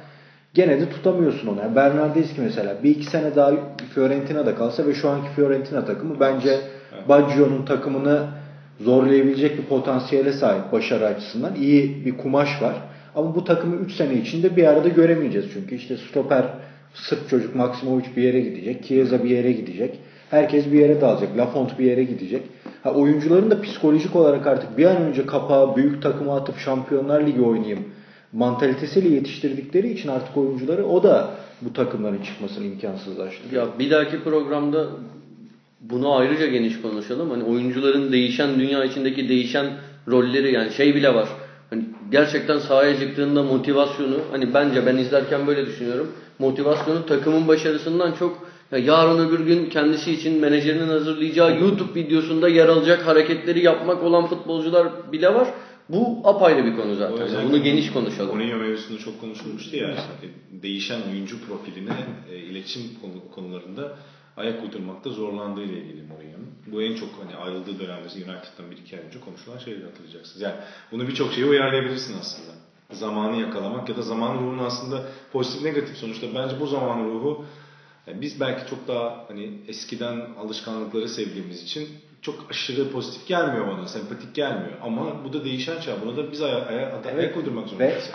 [SPEAKER 2] gene de tutamıyorsun onu. Yani Bernardeschi mesela bir iki sene daha Fiorentina'da kalsa ve şu anki Fiorentina takımı bence Baggio'nun takımını zorlayabilecek bir potansiyele sahip başarı açısından. iyi bir kumaş var. Ama bu takımı 3 sene içinde bir arada göremeyeceğiz çünkü işte stoper Sırp çocuk Maksimovic bir yere gidecek, Chiesa bir yere gidecek. Herkes bir yere dağılacak. Lafont bir yere gidecek. Ha, oyuncuların da psikolojik olarak artık bir an önce kapağı büyük takıma atıp Şampiyonlar Ligi oynayayım mantalitesiyle yetiştirdikleri için artık oyuncuları o da bu takımların çıkmasını imkansızlaştırıyor.
[SPEAKER 1] Ya bir dahaki programda bunu ayrıca geniş konuşalım. Hani oyuncuların değişen dünya içindeki değişen rolleri yani şey bile var. Hani gerçekten sahaya çıktığında motivasyonu hani bence ben izlerken böyle düşünüyorum. Motivasyonu takımın başarısından çok ya yarın öbür gün kendisi için menajerinin hazırlayacağı YouTube videosunda yer alacak hareketleri yapmak olan futbolcular bile var. Bu apayrı bir konu zaten. Yani bunu geniş konuşalım.
[SPEAKER 3] Mourinho mevzusunda çok konuşulmuştu ya. E, Değişen oyuncu profiline e, iletişim konu- konularında ayak uydurmakta zorlandığı ile ilgili Mourinho'nun. Bu en çok hani ayrıldığı dönemde United'dan bir iki ay önce konuşulan şeyleri hatırlayacaksınız. Yani bunu birçok şeye uyarlayabilirsin aslında. Zamanı yakalamak ya da zaman ruhunu aslında pozitif negatif sonuçta bence bu zaman ruhu yani biz belki çok daha hani eskiden alışkanlıkları sevdiğimiz için çok aşırı pozitif gelmiyor bana, sempatik gelmiyor. Ama bu da değişen çağ. Buna da biz aya, aya, ayak uydurmak
[SPEAKER 2] Ve
[SPEAKER 3] zorundayız.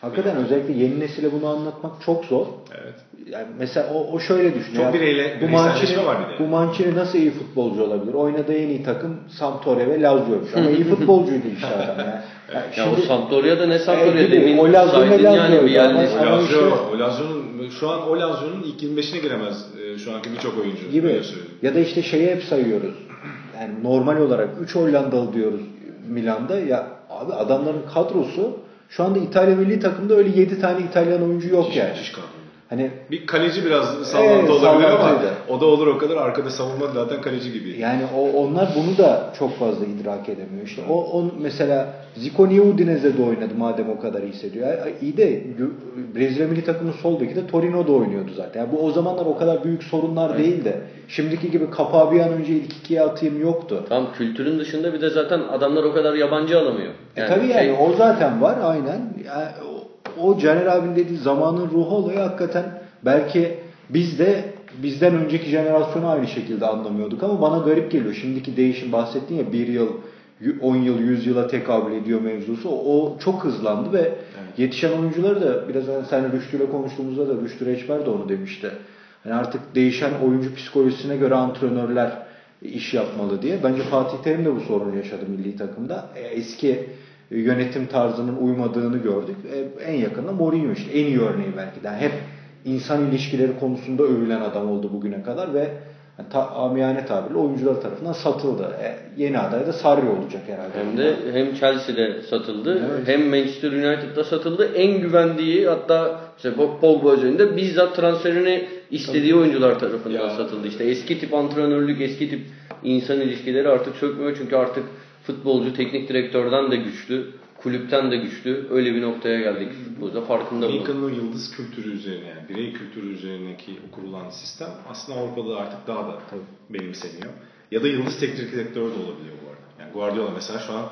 [SPEAKER 2] hakikaten özellikle yeni nesile bunu anlatmak çok zor.
[SPEAKER 3] Evet.
[SPEAKER 2] Yani mesela o, o şöyle düşün.
[SPEAKER 3] Çok
[SPEAKER 2] Ya,
[SPEAKER 3] bireyle-
[SPEAKER 2] bu Mancini,
[SPEAKER 3] var bir de.
[SPEAKER 2] bu Mancini nasıl iyi futbolcu olabilir? Oynadığı en iyi takım Sampdoria ve Lazio'ymuş. Ama iyi futbolcuydu işte adam ya. Yani
[SPEAKER 1] Ya o
[SPEAKER 2] şimdi-
[SPEAKER 1] Sampdoria'da ne Sampdoria
[SPEAKER 2] Evet,
[SPEAKER 1] demin
[SPEAKER 2] o Lazio ne Lazio
[SPEAKER 1] yani bir
[SPEAKER 2] ya.
[SPEAKER 1] yerli.
[SPEAKER 2] Ama-
[SPEAKER 3] O Lazio, o Lazio'nun şu an o Lazio'nun ilk 25'ine giremez e, şu anki birçok oyuncu.
[SPEAKER 2] gibi. Ya da işte şeyi hep sayıyoruz. Yani normal olarak 3 Hollandalı diyoruz Milan'da. Ya abi adamların kadrosu Şu anda İtalya milli takımda öyle 7 tane İtalyan oyuncu yok
[SPEAKER 3] Müthiş-
[SPEAKER 2] yani.
[SPEAKER 3] müthiş kadro.
[SPEAKER 2] Hani
[SPEAKER 3] Bir kaleci biraz sallantı
[SPEAKER 2] Evet,
[SPEAKER 3] olabilir ama o da olur o kadar. Arkada savunma zaten kaleci gibi.
[SPEAKER 2] yani o onlar bunu da çok fazla idrak edemiyor. İşte o, o mesela Zico niye Udinese'de oynadı madem o kadar iyi hissediyor. Ya, iyi de Brezilya milli takımının sol beki de Torino'da oynuyordu zaten. Yani bu o zamanlar o kadar büyük sorunlar değil de şimdiki gibi kapağı bir an önce ilk ikiye atayım yoktu.
[SPEAKER 1] Tam kültürün dışında bir de zaten adamlar o kadar yabancı alamıyor.
[SPEAKER 2] E tabii yani
[SPEAKER 1] şey-
[SPEAKER 2] o zaten var aynen. Yani o, Caner abinin dediği zamanın ruhu olayı hakikaten belki biz de bizden önceki jenerasyonu aynı şekilde anlamıyorduk ama bana garip geliyor. Şimdiki değişim bahsettin ya bir yıl 10 yıl 100 yıla tekabül ediyor mevzusu. O çok hızlandı ve yetişen oyuncuları da biraz hani sen Rüştü ile konuştuğumuzda da Rüştü Reçber de onu demişti. Hani artık değişen oyuncu psikolojisine göre antrenörler iş yapmalı diye. Bence Fatih Terim de bu sorunu yaşadı milli takımda. E, Eski yönetim tarzının uymadığını gördük. E, en yakında Mourinho işte en iyi örneği belki de. Hep insan ilişkileri konusunda övülen adam oldu bugüne kadar ve yani ta, amiyane tabirle oyuncular tarafından satıldı. E, yeni aday da Sarri olacak herhalde.
[SPEAKER 1] Hem de hem Chelsea'de satıldı
[SPEAKER 2] Evet.
[SPEAKER 1] hem Manchester United'da satıldı. En güvendiği hatta işte Pogba özelinde bizzat transferini istediği oyuncular tarafından
[SPEAKER 3] Ya.
[SPEAKER 1] satıldı. İşte eski tip antrenörlük, eski tip insan ilişkileri artık sökmüyor. Çünkü artık futbolcu teknik direktörden de güçlü, kulüpten de güçlü. Öyle bir noktaya geldik futbolda farkında bunun.
[SPEAKER 3] O yıldız kültürü üzerine yani birey kültürü üzerindeki o kurulan sistem aslında Avrupa'da artık daha da benimseniyor. Ya da yıldız teknik direktör de olabiliyor bu arada. Yani Guardiola mesela şu an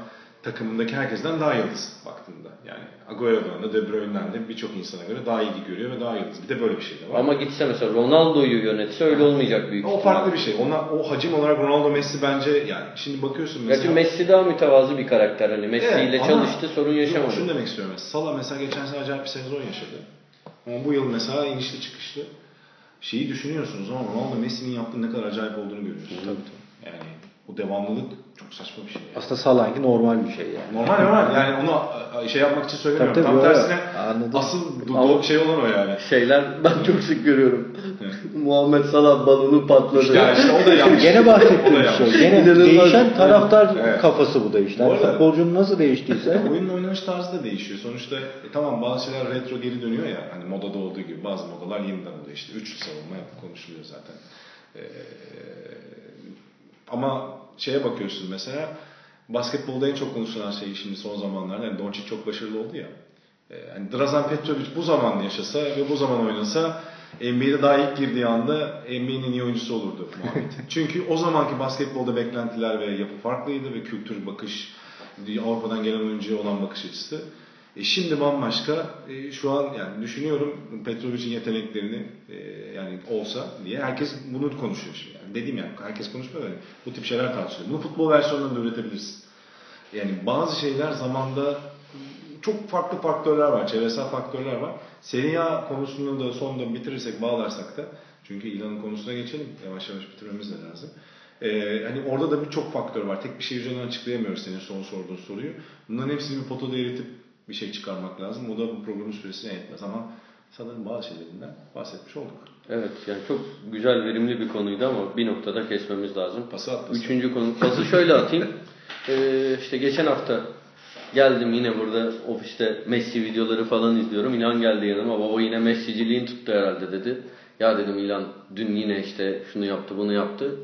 [SPEAKER 3] takımındaki herkesten daha yıldız baktığında. Yani Agüero'dan da De Bruyne'den de birçok insana göre daha iyi görüyor ve daha yıldız. Bir de böyle bir şey de var.
[SPEAKER 1] Ama gitse mesela Ronaldo'yu yönetse öyle olmayacak büyük
[SPEAKER 3] o farklı bir şey. Ona, o hacim olarak Ronaldo Messi bence yani şimdi bakıyorsun mesela.
[SPEAKER 1] Gerçi Messi daha mütevazı bir karakter. Hani Messi
[SPEAKER 3] Evet,
[SPEAKER 1] ile çalıştı sorun yaşamadı.
[SPEAKER 3] Şunu demek istiyorum. mesela. Salah mesela geçen sene acayip bir sezon yaşadı. Ama bu yıl mesela inişli çıkışlı. Şeyi düşünüyorsunuz ama Ronaldo Messi'nin yaptığı ne kadar acayip olduğunu görüyorsunuz. Yani bu devamlılık çok saçma bir şey. yani.
[SPEAKER 2] Aslında Salah'ınki normal bir şey yani.
[SPEAKER 3] Normal normal yani onu a- şey yapmak için söylemiyorum.
[SPEAKER 2] Tabii,
[SPEAKER 3] Tam
[SPEAKER 2] tabii,
[SPEAKER 3] tersine.
[SPEAKER 2] Anladım.
[SPEAKER 3] asıl du-
[SPEAKER 1] Ama-
[SPEAKER 3] şey olan o yani.
[SPEAKER 1] Şeyler ben çok sık görüyorum. Muhammed Salah balonu patladı.
[SPEAKER 3] Ya işte o da yanlış.
[SPEAKER 2] Gene bahsettiğim şey. Gene değişen taraftar
[SPEAKER 3] Evet.
[SPEAKER 2] kafası bu da işte.
[SPEAKER 3] Bu
[SPEAKER 2] Yani
[SPEAKER 3] arada-
[SPEAKER 2] futbolcunun nasıl değiştiyse
[SPEAKER 3] Oyunun oynanış tarzı da değişiyor. Sonuçta e, tamam bazı şeyler retro geri dönüyor ya. Hani modada olduğu gibi bazı modalar yeniden oluyor. İşte üçlü savunma konuşuluyor zaten. Ee, ama şeye bakıyorsun mesela basketbolda en çok konuşulan şey şimdi son zamanlarda yani Doncic çok başarılı oldu ya. Yani Drazen Petrovic bu zaman yaşasa ve bu zaman oynasa NBA'de daha ilk girdiği anda NBA'nin iyi oyuncusu olurdu Muhammed. Çünkü o zamanki basketbolda beklentiler ve yapı farklıydı ve kültür, bakış, Avrupa'dan gelen oyuncuya olan bakış açısı. E şimdi bambaşka. E şu an yani düşünüyorum Petrovic'in yeteneklerini e, yani olsa diye herkes bunu konuşuyor şimdi. Yani dediğim yani herkes konuşmuyor yani bu tip şeyler tartışılıyor. Bunu futbol versiyonlarında üretebilirsin. Yani bazı şeyler zamanda çok farklı faktörler var, çevresel faktörler var. Serie A konusunu da sonunda bitirirsek, bağlarsak da çünkü ilanın konusuna geçelim. Yavaş yavaş bitirmemiz de lazım. Ee, hani orada da birçok faktör var. Tek bir şey üzerinden açıklayamıyoruz senin son sorduğun soruyu. Bunların hepsini bir potada eritip bir şey çıkarmak lazım. O da bu programın süresine yetmez ama sanırım bazı şeylerinden bahsetmiş olduk.
[SPEAKER 1] Evet yani çok güzel verimli bir konuydu ama bir noktada kesmemiz lazım.
[SPEAKER 3] Pası at, pası.
[SPEAKER 1] Üçüncü konu. Pası şöyle atayım. Ee, işte geçen hafta geldim yine burada ofiste Messi videoları falan izliyorum. İlhan geldi yanıma. Baba yine Messi'ciliğin tuttu herhalde dedi. Ya dedim İlhan dün yine işte şunu yaptı bunu yaptı.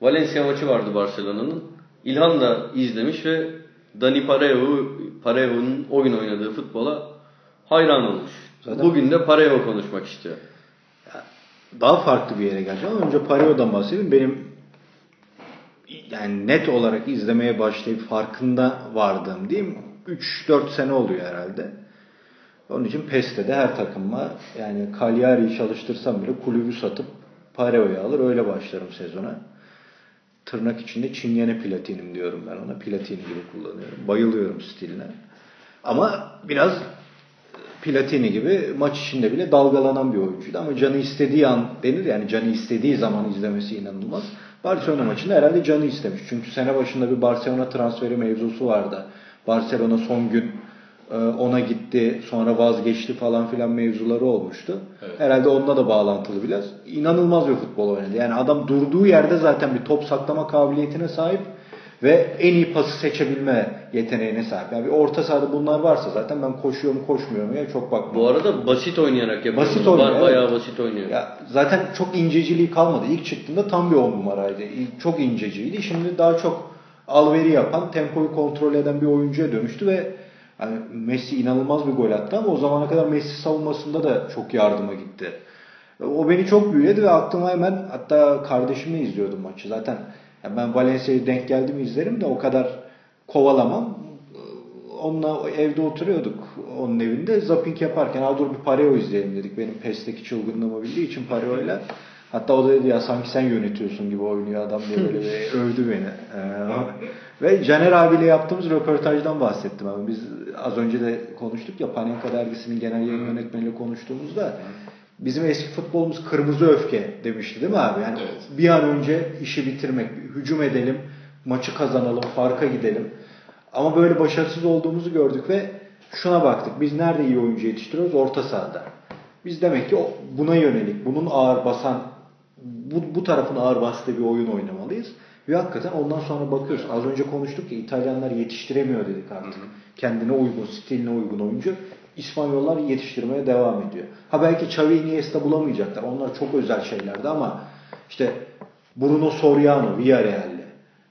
[SPEAKER 1] Valencia maçı vardı Barcelona'nın. İlhan da izlemiş ve Dani Parejo, Parejo'nun o gün oynadığı futbola hayran olmuş.
[SPEAKER 2] Zaten-
[SPEAKER 1] Bugün de Parejo konuşmak istiyor.
[SPEAKER 2] daha farklı bir yere geleceğim. ama Önce Pareo'dan bahsedeyim. Benim yani net olarak izlemeye başlayıp farkında vardığım diyeyim 3-4 sene oluyor herhalde. Onun için PES'te de her takım var. Yani Cagliari'yi çalıştırsam bile kulübü satıp Pareo'yu alır öyle başlarım sezona. Tırnak içinde çingene platinim diyorum ben ona. Platini gibi kullanıyorum. Bayılıyorum stiline. Ama biraz Platini gibi maç içinde bile dalgalanan bir oyuncuydu ama canı istediği an denir yani canı istediği zaman izlemesi inanılmaz. Barcelona maçında herhalde canı istemiş. Çünkü sene başında bir Barcelona transferi mevzusu vardı. Barcelona son gün e, ona gitti sonra vazgeçti falan filan mevzuları olmuştu.
[SPEAKER 3] Evet.
[SPEAKER 2] Herhalde onunla da bağlantılı biraz. İnanılmaz bir futbol oynadı. Yani adam durduğu yerde zaten bir top saklama kabiliyetine sahip ve en iyi pası seçebilme yeteneğine sahip. Yani bir orta sahada bunlar varsa zaten ben koşuyor mu koşmuyor mu ya çok bakmam.
[SPEAKER 1] Bu arada basit oynayarak yapıyor.
[SPEAKER 2] Basit oynuyor, evet.
[SPEAKER 1] Bayağı basit oynuyor.
[SPEAKER 2] Ya zaten çok inceciliği kalmadı. İlk çıktığında tam bir on numaraydı. Çok inceciydi. Şimdi daha çok alveri yapan, tempoyu kontrol eden bir oyuncuya dönüştü ve hani Messi inanılmaz bir gol attı ama o zamana kadar Messi savunmasında da çok yardıma gitti. O beni çok büyüledi ve aklıma hemen hatta kardeşimle izliyordum maçı. Zaten ya ben Valencia'yı denk geldi izlerim de o kadar kovalamam. Onunla evde oturuyorduk onun evinde. Zapping yaparken dur bir Pareo izleyelim dedik. Benim PES'teki çılgınlığımı bildiği için Pareo'yla. Hatta o da dedi ya sanki sen yönetiyorsun gibi oynuyor adam diye böyle bir övdü beni. Ee, ve Caner abiyle yaptığımız röportajdan bahsettim abi. Biz az önce de konuştuk ya Panenka dergisinin genel yayın yönetmeniyle konuştuğumuzda bizim eski futbolumuz kırmızı öfke demişti değil mi abi? Yani
[SPEAKER 3] Evet.
[SPEAKER 2] bir an önce işi bitirmek, hücum edelim, maçı kazanalım, farka gidelim. Ama böyle başarısız olduğumuzu gördük ve şuna baktık. Biz nerede iyi oyuncu yetiştiriyoruz? Orta sahada. Biz demek ki buna yönelik, bunun ağır basan, bu, bu tarafın ağır bastığı bir oyun oynamalıyız. Ve hakikaten ondan sonra bakıyoruz. Az önce konuştuk ya İtalyanlar yetiştiremiyor dedik artık. Kendine uygun, stiline uygun oyuncu. İspanyollar yetiştirmeye devam ediyor. Ha belki Xavi Iniesta bulamayacaklar. Onlar çok özel şeylerdi ama işte Bruno Soriano Villarreal'le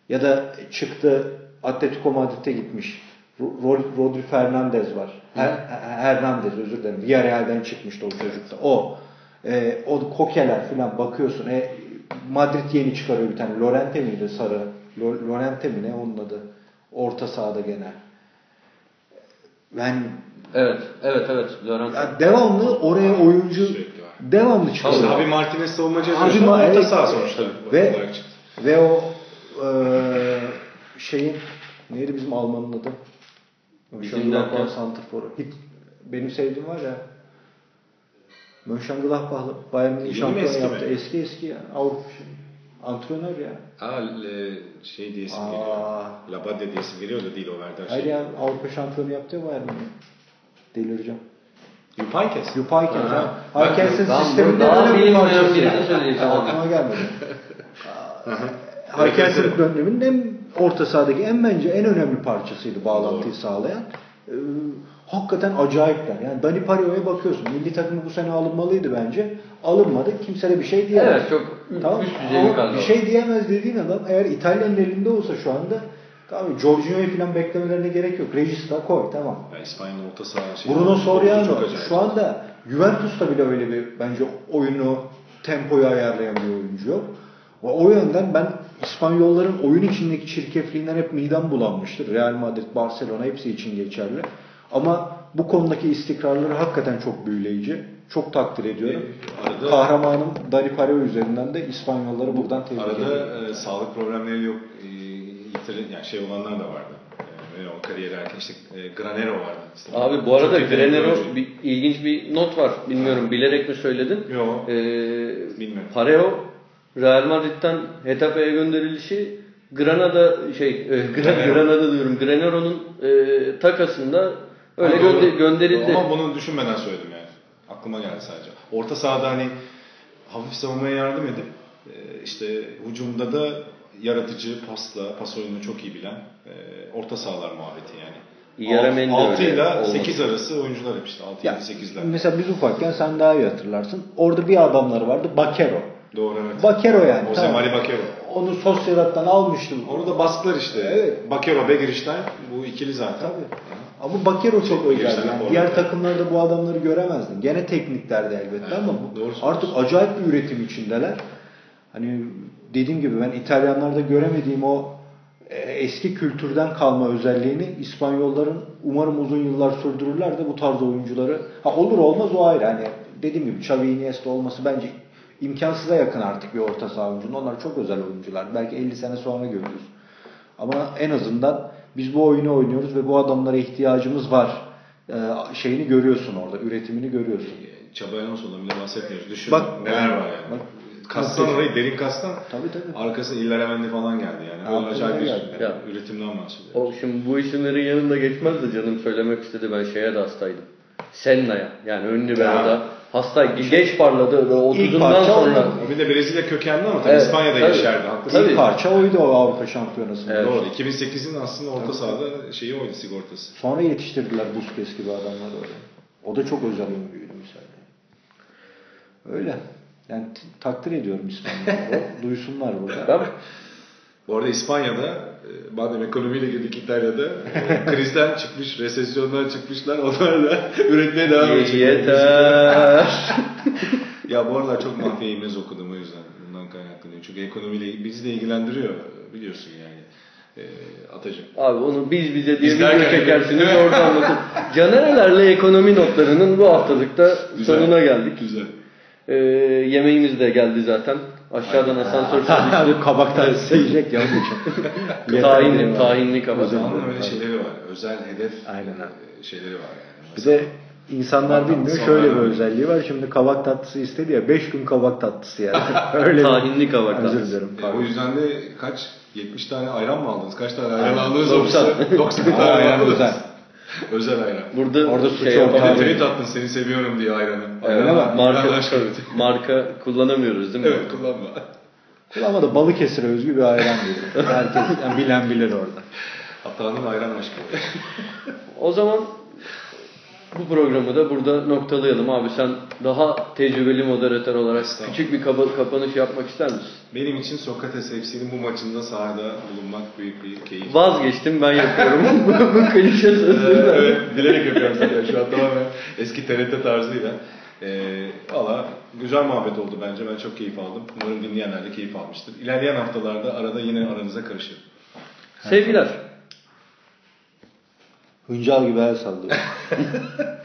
[SPEAKER 2] ya da çıktı Atletico Madrid'e gitmiş. Ro- Rodri Fernandez var. Her, Hernandez özür dilerim. Villarreal'den çıkmıştı o çocukta. O. E, o kokeler falan bakıyorsun. E, Madrid yeni çıkarıyor bir tane. Lorente miydi sarı? Lo- Lorente mi ne onun adı? Orta sahada gene. Yani
[SPEAKER 1] Evet, evet, evet. Laurent.
[SPEAKER 2] ya devamlı oraya oyuncu devamlı çıkıyor.
[SPEAKER 3] İşte Javi Martinez savunmacı
[SPEAKER 2] Javi
[SPEAKER 3] yazıyorsun.
[SPEAKER 2] Ma-
[SPEAKER 3] Orta
[SPEAKER 2] evet.
[SPEAKER 3] saha sonuçta.
[SPEAKER 2] Ve-. Ve o eee şeyin neydi bizim Almanın adı?
[SPEAKER 1] Bizim?
[SPEAKER 2] Santrfor'u. Hit, benim sevdiğim var ya Mönchengladbach'lı Bayern Münih
[SPEAKER 3] Yeni mi,
[SPEAKER 2] şampiyon
[SPEAKER 3] mi?
[SPEAKER 2] yaptı. Eski eski ya. Avrupa şey. Antrenör ya.
[SPEAKER 3] Aa, şey diye isim
[SPEAKER 2] Aa.
[SPEAKER 3] geliyor. Labadya diye isim geliyor da değil o verdiği
[SPEAKER 2] Hayır
[SPEAKER 3] şey.
[SPEAKER 2] ya Avrupa şampiyonu yaptı ya Bayern Münih. Delireceğim.
[SPEAKER 3] Yupaykes.
[SPEAKER 2] Yupayken
[SPEAKER 3] Ha.
[SPEAKER 1] Tamam,
[SPEAKER 2] sisteminde öyle bir parçası. Aklıma gelmedi. Harkens'in döneminin en orta sahadaki en bence en önemli parçasıydı bağlantıyı sağlayan. Ee, hakikaten acayipler. Yani Dani Pario'ya bakıyorsun. Milli takımı bu sene alınmalıydı bence. Alınmadı. Kimse de bir şey diyemez.
[SPEAKER 1] Evet, çok üst düzey bir kadro.
[SPEAKER 2] Bir şey diyemez dediğin adam eğer İtalya'nın elinde olsa şu anda tamam Jorginho'yu falan beklemelerine gerek yok. Regista koy tamam.
[SPEAKER 3] Ya İspanya'nın orta saha şey.
[SPEAKER 2] Bruno Soriano şu anda Juventus'ta bile öyle bir bence oyunu tempoyu ayarlayan bir oyuncu yok. O, o yönden ben İspanyolların oyun içindeki çirkefliğinden hep midem bulanmıştır. Real Madrid, Barcelona hepsi için geçerli. Ama bu konudaki istikrarları hakikaten çok büyüleyici. Çok takdir ediyorum.
[SPEAKER 3] Arada-
[SPEAKER 2] Kahramanım Dani Pareo üzerinden de İspanyolları buradan tebrik ediyorum.
[SPEAKER 3] Arada e, sağlık problemleri yok. E, yitirin, yani şey olanlar da vardı. E, ve o kariyeri erken işte e, Granero vardı. İşte
[SPEAKER 1] Abi bu arada Granero bir, ilginç bir not var. Bilmiyorum bilerek mi söyledin?
[SPEAKER 3] Yok.
[SPEAKER 1] Ee,
[SPEAKER 3] Bilmiyorum.
[SPEAKER 1] Pareo Real Madrid'den Hetafe'ye gönderilişi Granada şey e, Gra-
[SPEAKER 3] Granero.
[SPEAKER 1] Granada diyorum. Granero'nun e, takasında öyle
[SPEAKER 3] Ha,
[SPEAKER 1] gönderildi.
[SPEAKER 3] Ama bunu düşünmeden söyledim yani. Aklıma geldi sadece. Orta sahada hani hafif savunmaya yardım edip e, işte hücumda da yaratıcı pasla, pas oyununu çok iyi bilen e, orta sahalar muhabbeti yani.
[SPEAKER 1] Yaramendi
[SPEAKER 3] 6
[SPEAKER 1] öyle
[SPEAKER 3] ile
[SPEAKER 1] olması.
[SPEAKER 3] 8 arası oyuncular hep işte 6
[SPEAKER 2] Ya,
[SPEAKER 3] 7 8'ler.
[SPEAKER 2] mesela biz ufakken sen daha iyi hatırlarsın. Orada bir adamları vardı. Bakero.
[SPEAKER 3] Doğru evet.
[SPEAKER 2] Bakero yani.
[SPEAKER 3] Jose
[SPEAKER 2] tamam.
[SPEAKER 3] Mari Bakero.
[SPEAKER 2] Onu Sociedad'dan almıştım.
[SPEAKER 3] Onu da bastılar işte.
[SPEAKER 2] Evet.
[SPEAKER 3] Bakero, Begiristain bu ikili zaten.
[SPEAKER 2] Tabii. Ama Bakero çok
[SPEAKER 3] Çok
[SPEAKER 2] özel.
[SPEAKER 3] girişten
[SPEAKER 2] Yani diğer takımlarda bu adamları göremezdin. Gene tekniklerdi elbette
[SPEAKER 3] Evet,
[SPEAKER 2] ama bu
[SPEAKER 3] doğru
[SPEAKER 2] artık acayip bir üretim içindeler. Hani dediğim gibi ben İtalyanlarda göremediğim o e, eski kültürden kalma özelliğini İspanyolların umarım uzun yıllar sürdürürler de bu tarz oyuncuları ha olur olmaz o ayrı. Hani dediğim gibi Xavi Iniesta olması bence imkansıza yakın artık bir orta saha oyuncunun. Onlar çok özel oyuncular. Belki 50 sene sonra görürüz. Ama en azından biz bu oyunu oynuyoruz ve bu adamlara ihtiyacımız var. Ee, şeyini görüyorsun orada, üretimini görüyorsun.
[SPEAKER 3] Çaba Alonso'dan bile bahsetmiyoruz. Düşün
[SPEAKER 2] Bak-
[SPEAKER 3] neler var yani.
[SPEAKER 2] Bak-
[SPEAKER 3] kastan orayı derin kastan.
[SPEAKER 2] Tabii tabii.
[SPEAKER 3] Arkası İlleremendi falan geldi yani.
[SPEAKER 2] Aklıma
[SPEAKER 3] acayip bir
[SPEAKER 2] geldi.
[SPEAKER 1] Ya.
[SPEAKER 3] üretimden bahsediyor.
[SPEAKER 1] O şimdi bu isimlerin yanında geçmez de canım söylemek istedi. Ben şeye de hastaydım. Senna'ya. Yani ünlü bir arada. Hasta geç parladı ve 30'undan
[SPEAKER 2] parça
[SPEAKER 1] sonra.
[SPEAKER 3] O bir de Brezilya kökenli ama tabii
[SPEAKER 1] Evet,
[SPEAKER 3] İspanya'da
[SPEAKER 1] tabii.
[SPEAKER 3] yaşardı. Haklısın.
[SPEAKER 1] Tabii.
[SPEAKER 2] İlk parça oydu o Avrupa Şampiyonası'nda.
[SPEAKER 1] Evet.
[SPEAKER 3] Doğru. 2008'in aslında orta sahada şeyi oydu sigortası.
[SPEAKER 2] Sonra yetiştirdiler Busquets gibi adamları oraya. O da çok özel oyuncuydu mesela. Öyle. Yani takdir ediyorum İspanyolları. Duysunlar burada.
[SPEAKER 1] Ben
[SPEAKER 3] Bu arada İspanya'da, e, madem ekonomiyle girdik İtalya'da, e, krizden çıkmış, resesyondan çıkmışlar. Onlar da üretmeye devam edecekler.
[SPEAKER 1] yeter.
[SPEAKER 3] Ya bu aralar çok mafya imez okudum o yüzden bundan kaynaklanıyor. Çünkü ekonomiyle bizi de ilgilendiriyor biliyorsun yani. E, Atacığım.
[SPEAKER 1] Abi onu biz bize diye video çekersiniz orada anlatın. Canerelerle ekonomi notlarının bu haftalıkta
[SPEAKER 3] Güzel.
[SPEAKER 1] sonuna geldik.
[SPEAKER 3] Güzel.
[SPEAKER 1] Ee, yemeğimiz de geldi zaten. Aşağıdan asansör çalıştı.
[SPEAKER 2] Bu kabak tanesi yiyecek ya onun için. Yeter
[SPEAKER 1] tahinli, tahinli kabak.
[SPEAKER 2] Özel-
[SPEAKER 3] Zamanın öyle şeyleri var. Özel hedef
[SPEAKER 2] Aynen
[SPEAKER 3] e, şeyleri var yani.
[SPEAKER 2] Bir de insanlar bilmiyor şöyle bir özelliği var. Şimdi kabak tatlısı istedi ya 5 gün kabak tatlısı yani. Öyle
[SPEAKER 1] Tahinli kabak
[SPEAKER 2] Özür
[SPEAKER 1] tatlısı.
[SPEAKER 2] dilerim.
[SPEAKER 3] E, o yüzden de kaç 70 tane ayran mı aldınız? Kaç tane ayran aldınız?
[SPEAKER 1] 90.
[SPEAKER 3] 90 tane
[SPEAKER 2] Ayran
[SPEAKER 3] ayran aldınız.
[SPEAKER 2] özel.
[SPEAKER 3] Ayran.
[SPEAKER 1] Burada
[SPEAKER 2] Orada suç
[SPEAKER 1] şey
[SPEAKER 2] yok
[SPEAKER 3] Bir de
[SPEAKER 2] Tabii.
[SPEAKER 3] tweet attın seni seviyorum diye ayranı.
[SPEAKER 2] Öyle mi?
[SPEAKER 1] marka,
[SPEAKER 3] Allah aşkına.
[SPEAKER 1] marka kullanamıyoruz değil mi?
[SPEAKER 3] Evet kullanma.
[SPEAKER 2] Ama da Balıkesir'e özgü bir ayran diyor. Herkes yani bilen bilir orada.
[SPEAKER 3] Hatanın ayran aşkı.
[SPEAKER 1] O zaman bu programı da burada noktalayalım abi. Sen daha tecrübeli moderatör olarak küçük bir kaba- kapanış yapmak ister misin?
[SPEAKER 3] Benim için Sokrates FC'nin bu maçında sahada bulunmak büyük bir keyif.
[SPEAKER 1] Vazgeçtim ben yapıyorum. bu, klişe sözleri.
[SPEAKER 3] evet, bilerek yapıyorum zaten şu an tamamen eski TRT tarzıyla. Ee, Valla güzel muhabbet oldu bence. Ben çok keyif aldım. Umarım dinleyenler de keyif almıştır. İlerleyen haftalarda arada yine aranıza karışırım.
[SPEAKER 1] Sevgiler.
[SPEAKER 2] Hıncal gibi el sallıyor.